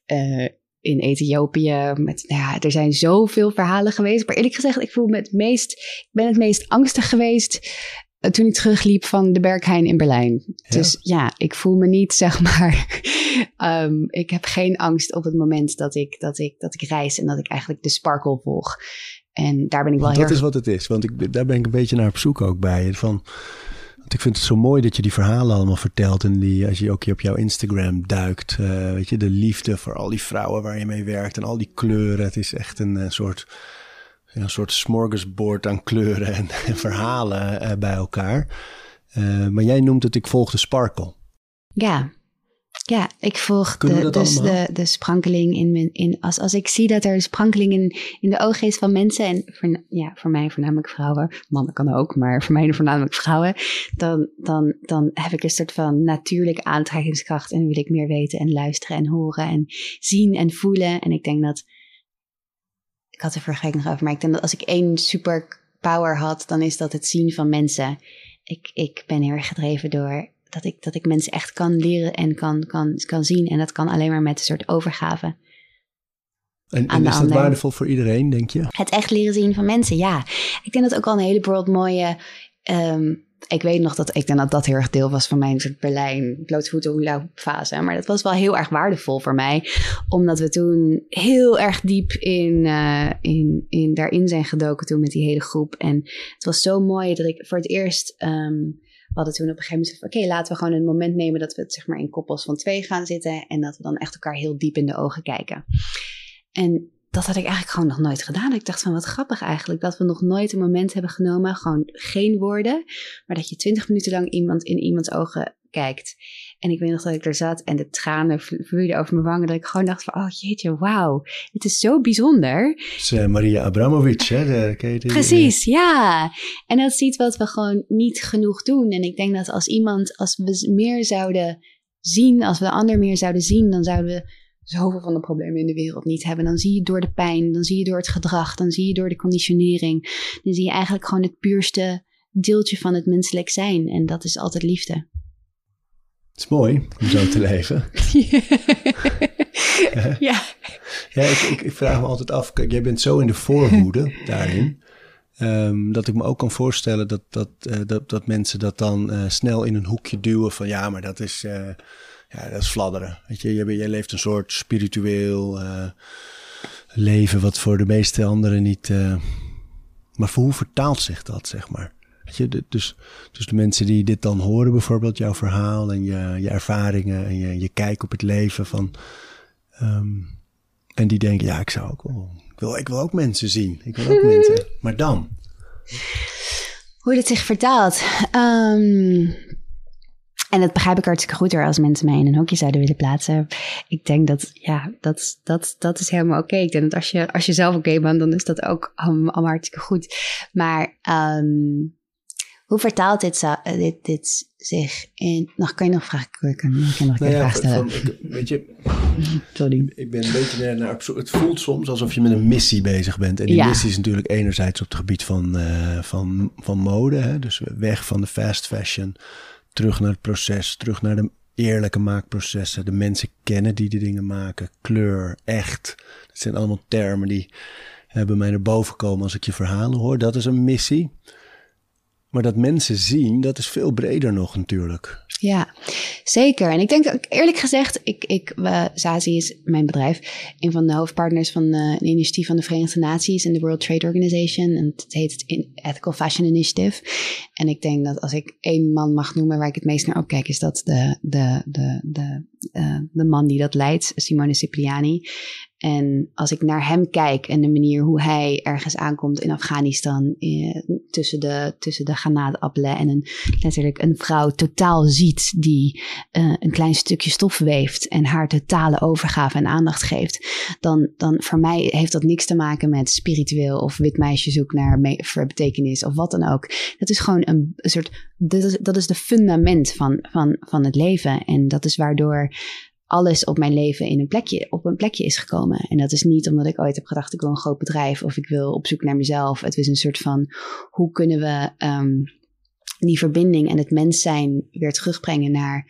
Eh, in Ethiopië. Met, nou ja, er zijn zoveel verhalen geweest. Maar eerlijk gezegd, ik voel me het meest, ik ben het meest angstig geweest toen ik terugliep van de Berghain in Berlijn. Ja. Dus ja, ik voel me niet, zeg maar. ehm, ik heb geen angst op het moment dat ik, dat, ik, dat ik reis en dat ik eigenlijk de sparkle volg. En daar ben ik wel heel Dat is wat het is. Want ik, daar ben ik een beetje naar op zoek ook bij. Van, want ik vind het zo mooi dat je die verhalen allemaal vertelt. En die, als je ook op jouw Instagram duikt. eh, weet je, de liefde voor al die vrouwen waar je mee werkt. En al die kleuren. Het is echt een, soort, een soort smorgasbord aan kleuren en, en verhalen eh, bij elkaar. Eh, maar jij noemt het, ik volg de sparkle. Ja. Ja, ik volg de, dus allemaal? de, de sprankeling in mijn. In, als, als ik zie dat er een sprankeling in, in de ogen is van mensen. En voor, ja, voor mij voornamelijk vrouwen. Mannen kan ook, maar voor mij voornamelijk vrouwen. Dan, dan, dan heb ik een soort van natuurlijke aantrekkingskracht. En wil ik meer weten en luisteren en horen en zien en voelen. En ik denk dat. Ik had er vorige week nog over, maar ik denk dat als ik één superpower had, dan is dat het zien van mensen. Ik, ik ben heel erg gedreven door dat ik, dat ik mensen echt kan leren en kan, kan, kan zien. En dat kan alleen maar met een soort overgave. En, en is dat ander. waardevol voor iedereen, denk je? Het echt leren zien van mensen, ja. Ik denk dat ook al een hele bijvoorbeeld mooie... ehm, ik weet nog dat ik denk dat dat heel erg deel was van mijn Berlijn blootvoeten hula fase. Maar dat was wel heel erg waardevol voor mij. Omdat we toen heel erg diep in, eh, in, in, daarin zijn gedoken toen met die hele groep. En het was zo mooi dat ik voor het eerst... we hadden toen op een gegeven moment gezegd, oké, laten we gewoon een moment nemen dat we het zeg maar in koppels van twee gaan zitten. En dat we dan echt elkaar heel diep in de ogen kijken. En dat had ik eigenlijk gewoon nog nooit gedaan. Ik dacht van wat grappig eigenlijk dat we nog nooit een moment hebben genomen, gewoon geen woorden, maar dat je twintig minuten lang iemand in iemands ogen kijkt. En ik weet nog dat ik er zat en de tranen vloeiden over mijn wangen. Dat ik gewoon dacht van, oh jeetje, wauw. Het is zo bijzonder. Het is uh, Maria Abramovic, hè? De, Precies, ja. En dat is iets wat we gewoon niet genoeg doen. En ik denk dat als iemand, als we meer zouden zien, als we de ander meer zouden zien, dan zouden we zoveel van de problemen in de wereld niet hebben. Dan zie je door de pijn, dan zie je door het gedrag, dan zie je door de conditionering. Dan zie je eigenlijk gewoon het puurste deeltje van het menselijk zijn. En dat is altijd liefde. Het is mooi om zo te leven. ja. Ja, ik, ik, ik, vraag me altijd af. Kijk, jij bent zo in de voorhoede daarin. Um, dat ik me ook kan voorstellen dat, dat, uh, dat, dat mensen dat dan uh, snel in een hoekje duwen van ja, maar dat is, uh, ja, dat is fladderen. Weet je, jij, jij leeft een soort spiritueel leven wat voor de meeste anderen niet. maar voor hoe vertaalt zich dat, zeg maar? Weet je, dus, dus de mensen die dit dan horen, bijvoorbeeld jouw verhaal en je, je ervaringen en je, je kijk op het leven van. Um, en die denken, ja, ik zou ook wel. Ik wil, ik wil ook mensen zien. Ik wil ook mensen. Maar dan? Hoe dit zich vertaalt. Um, en dat begrijp ik hartstikke goed hoor, als mensen mij in een hokje zouden willen plaatsen. Ik denk dat, ja, dat, dat, dat is helemaal oké. Ik denk dat als je, als je zelf oké bent, dan is dat ook allemaal hartstikke goed. Maar um, hoe vertaalt dit, eh, dit, dit zich in... Nog, kan je nog vragen? Ik kan, ik kan nog een nou vraag stellen. Van, weet je, Sorry. ik ben een beetje naar, Het voelt soms alsof je met een missie bezig bent. En die missie is natuurlijk enerzijds op het gebied van, uh, van, van mode. Hè? Dus weg van de fast fashion, terug naar het proces, terug naar de eerlijke maakprocessen. De mensen kennen die die dingen maken. Kleur, echt. Dat zijn allemaal termen die bij mij naar boven komen als ik je verhalen hoor. Dat is een missie. Maar dat mensen zien, dat is veel breder nog natuurlijk. Ja, zeker. En ik denk eerlijk gezegd, ik, ik, uh, Zazi is mijn bedrijf, een van de hoofdpartners van uh, een initiatief van de Verenigde Naties en de World Trade Organization. En het heet het Ethical Fashion Initiative. En ik denk dat als ik één man mag noemen waar ik het meest naar opkijk, is dat de, de, de, de, uh, de man die dat leidt, Simone Cipriani. En als ik naar hem kijk en de manier hoe hij ergens aankomt in Afghanistan, eh, tussen de, tussen de granaatappelen en een, letterlijk een vrouw totaal ziet die uh, een klein stukje stof weeft en haar totale overgave en aandacht geeft, dan, dan voor mij heeft dat niks te maken met spiritueel of wit meisje zoek naar betekenis of wat dan ook. Dat is gewoon een, een soort, dat is, dat is de fundament van, van, van het leven en dat is waardoor alles op mijn leven in een plekje, op een plekje is gekomen. En dat is niet omdat ik ooit heb gedacht, ik wil een groot bedrijf of ik wil op zoek naar mezelf. Het is een soort van, hoe kunnen we um, die verbinding en het mens zijn weer terugbrengen naar,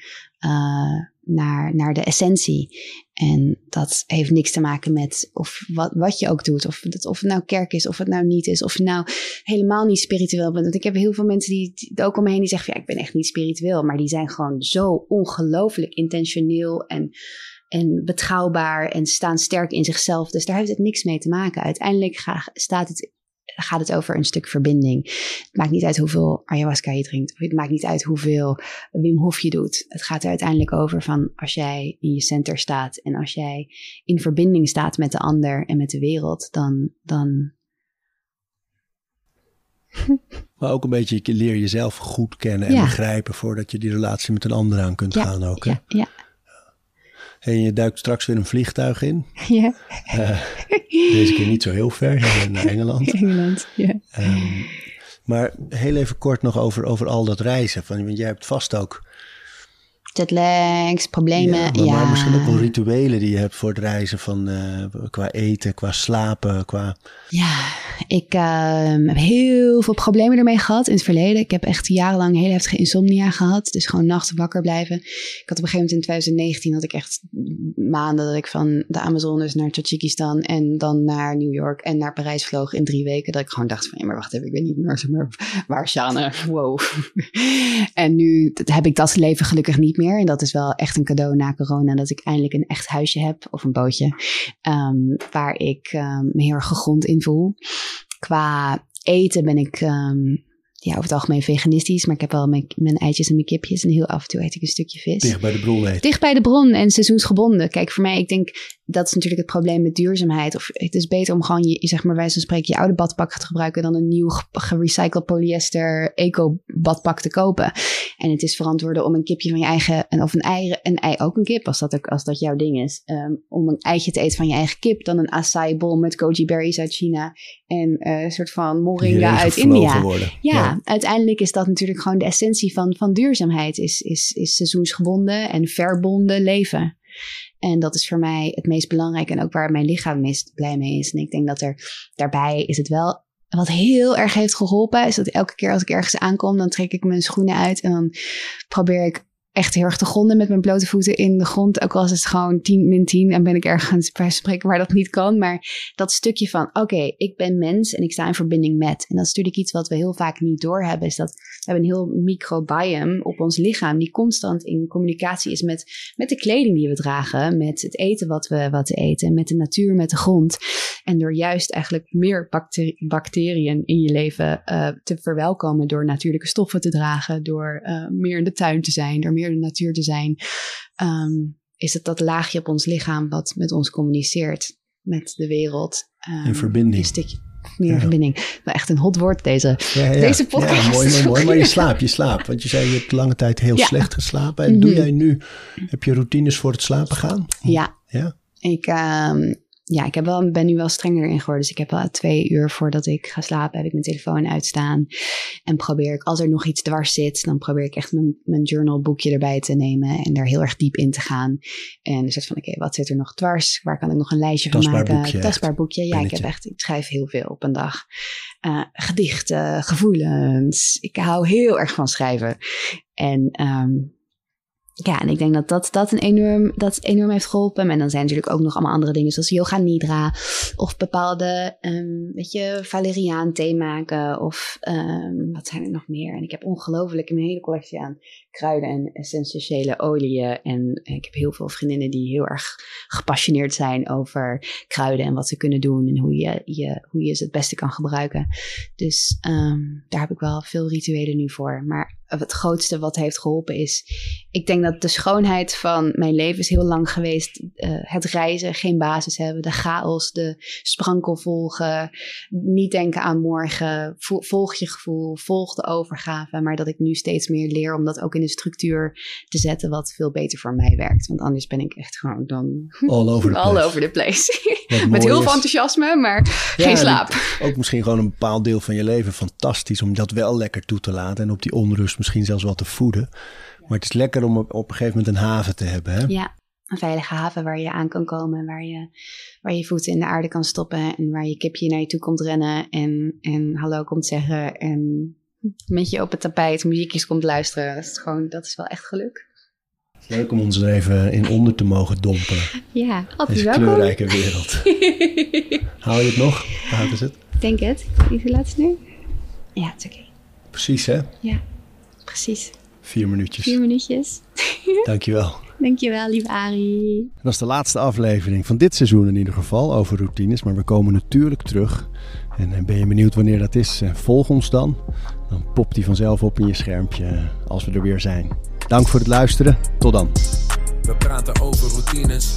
uh, naar, naar de essentie. En dat heeft niks te maken met of wat, wat je ook doet. Of, het, of het nou kerk is, of het nou niet is. Of je nou helemaal niet spiritueel bent. Want ik heb heel veel mensen die, die ook om me heen die zeggen: ja, ik ben echt niet spiritueel. Maar die zijn gewoon zo ongelooflijk intentioneel en, en betrouwbaar. En staan sterk in zichzelf. Dus daar heeft het niks mee te maken. Uiteindelijk staat het gaat het over een stuk verbinding. Het maakt niet uit hoeveel ayahuasca je drinkt. Of het maakt niet uit hoeveel Wim Hof je doet. Het gaat er uiteindelijk over van als jij in je center staat en als jij in verbinding staat met de ander en met de wereld, dan. dan... Maar ook een beetje leer jezelf goed kennen en begrijpen voordat je die relatie met een ander aan kunt gaan ook. Hè? Ja, ja. En je duikt straks weer een vliegtuig in. Ja. Uh, deze keer niet zo heel ver, naar Engeland. Engeland, ja. Um, maar heel even kort nog over, over al dat reizen. Van, want jij hebt vast ook jetlags, problemen. Ja, maar, maar, misschien ook wel rituelen die je hebt voor het reizen van uh, qua eten, qua slapen, qua... Ja, ik uh, heb heel veel problemen ermee gehad in het verleden. Ik heb echt jarenlang heel heftige insomnia gehad. Dus gewoon nachten wakker blijven. Ik had op een gegeven moment in 2019 had ik echt maanden dat ik van de Amazones naar Tajikistan en dan naar New York en naar Parijs vloog in drie weken. Dat ik gewoon dacht van, ja, maar wacht even, ik weet niet meer, waar Sjane, wow. en nu heb ik dat leven gelukkig niet meer en dat is wel echt een cadeau na corona, dat ik eindelijk een echt huisje heb of een bootje. Um, waar ik um, me heel erg gegrond in voel. Qua eten ben ik. Um, ja, over het algemeen veganistisch, maar ik heb wel mijn, mijn eitjes en mijn kipjes en heel af en toe eet ik een stukje vis. Dicht bij de bron eten. Dicht bij de bron en seizoensgebonden. Kijk, voor mij, ik denk, dat is natuurlijk het probleem met duurzaamheid. Of het is beter om gewoon, je, zeg maar, wij van spreken, je oude badpak te gebruiken dan een nieuw gerecycled polyester eco badpak te kopen. En het is verantwoorden om een kipje van je eigen, en of een ei, een ei ook een kip, als dat, ook, als dat jouw ding is. Um, om een eitje te eten van je eigen kip, dan een acai bol met goji berries uit China en uh, een soort van moringa uit India. Ja, ja, uiteindelijk is dat natuurlijk gewoon de essentie van, van duurzaamheid, is, is, is seizoensgebonden en verbonden leven. En dat is voor mij het meest belangrijk en ook waar mijn lichaam meest blij mee is. En ik denk dat er daarbij is het wel wat heel erg heeft geholpen, is dat elke keer als ik ergens aankom, dan trek ik mijn schoenen uit en dan probeer ik echt heel erg te gronden met mijn blote voeten in de grond. Ook al is het gewoon 10 min 10 en ben ik ergens bij spreken waar dat niet kan. Maar dat stukje van, oké, ik ben mens en ik sta in verbinding met. En dat is natuurlijk iets wat we heel vaak niet doorhebben. Is dat we hebben een heel microbiome op ons lichaam die constant in communicatie is met, met de kleding die we dragen. Met het eten wat we, wat eten. Met de natuur, met de grond. En door juist eigenlijk meer bacteriën in je leven uh, te verwelkomen door natuurlijke stoffen te dragen. Door uh, meer in de tuin te zijn. Door meer de natuur te zijn, um, is het dat laagje op ons lichaam wat met ons communiceert met de wereld. Um, in verbinding. Een stukje meer ja. verbinding. Maar echt een hot woord deze, ja, ja. deze podcast. Ja, mooi, mooi, mooi. Maar je slaapt, je slaapt. Want je zei, je hebt lange tijd heel slecht geslapen. En mm -hmm. doe jij nu, heb je routines voor het slapen gaan? Ja. Ja? Ik, um, ja, ik heb wel, ben nu wel strenger in geworden. Dus ik heb wel twee uur voordat ik ga slapen, heb ik mijn telefoon uitstaan. En probeer ik, als er nog iets dwars zit, dan probeer ik echt mijn, mijn journalboekje erbij te nemen. En daar heel erg diep in te gaan. En dan zegt van, oké, wat zit er nog dwars? Waar kan ik nog een lijstje van maken? Boekje, Tastbaar boekje. Ja, ik heb echt, ik schrijf heel veel op een dag. Uh, gedichten, gevoelens. Ik hou heel erg van schrijven. En um, ja, en ik denk dat dat, dat, een enorm, dat enorm heeft geholpen. En dan zijn natuurlijk ook nog allemaal andere dingen, zoals yoga nidra. Of bepaalde, um, weet je, valeriaan thee maken. Of um, wat zijn er nog meer? En ik heb ongelooflijk een hele collectie aan kruiden en essentiële oliën. En ik heb heel veel vriendinnen die heel erg gepassioneerd zijn over kruiden en wat ze kunnen doen. En hoe je, je, hoe je ze het beste kan gebruiken. Dus um, daar heb ik wel veel rituelen nu voor. Maar het grootste wat heeft geholpen is. Ik denk dat de schoonheid van mijn leven is heel lang geweest. Uh, het reizen, geen basis hebben, de chaos, de sprankel volgen. Niet denken aan morgen. Volg je gevoel, volg de overgave. Maar dat ik nu steeds meer leer om dat ook in een structuur te zetten wat veel beter voor mij werkt. Want anders ben ik echt gewoon dan. All over the place. All over the place. Met heel veel enthousiasme, maar geen slaap. Ook misschien gewoon een bepaald deel van je leven fantastisch om dat wel lekker toe te laten. En op die onrust misschien zelfs wel te voeden. Maar het is lekker om op, op een gegeven moment een haven te hebben. Hè? Ja, een veilige haven waar je aan kan komen, waar je, waar je voeten in de aarde kan stoppen en waar je kipje naar je toe komt rennen en, en hallo komt zeggen en met je op het tapijt muziekjes komt luisteren. Dat is, gewoon, dat is wel echt geluk. Leuk om ons er even in onder te mogen dompelen. Ja, altijd Deze kleurrijke wereld. Hou je het nog? Hoe is het? Ik denk het. Is het laatste nu? Ja, het is oké. Precies, hè? Ja, precies. Vier minuutjes. Vier minuutjes. Dankjewel. Dankjewel, lieve Arie. Dat is de laatste aflevering van dit seizoen in ieder geval over routines. Maar we komen natuurlijk terug. En eh, ben je benieuwd wanneer dat is? Eh, volg ons dan. Dan popt die vanzelf op in je schermpje eh, als we er weer zijn. Dank voor het luisteren. Tot dan. We praten over routines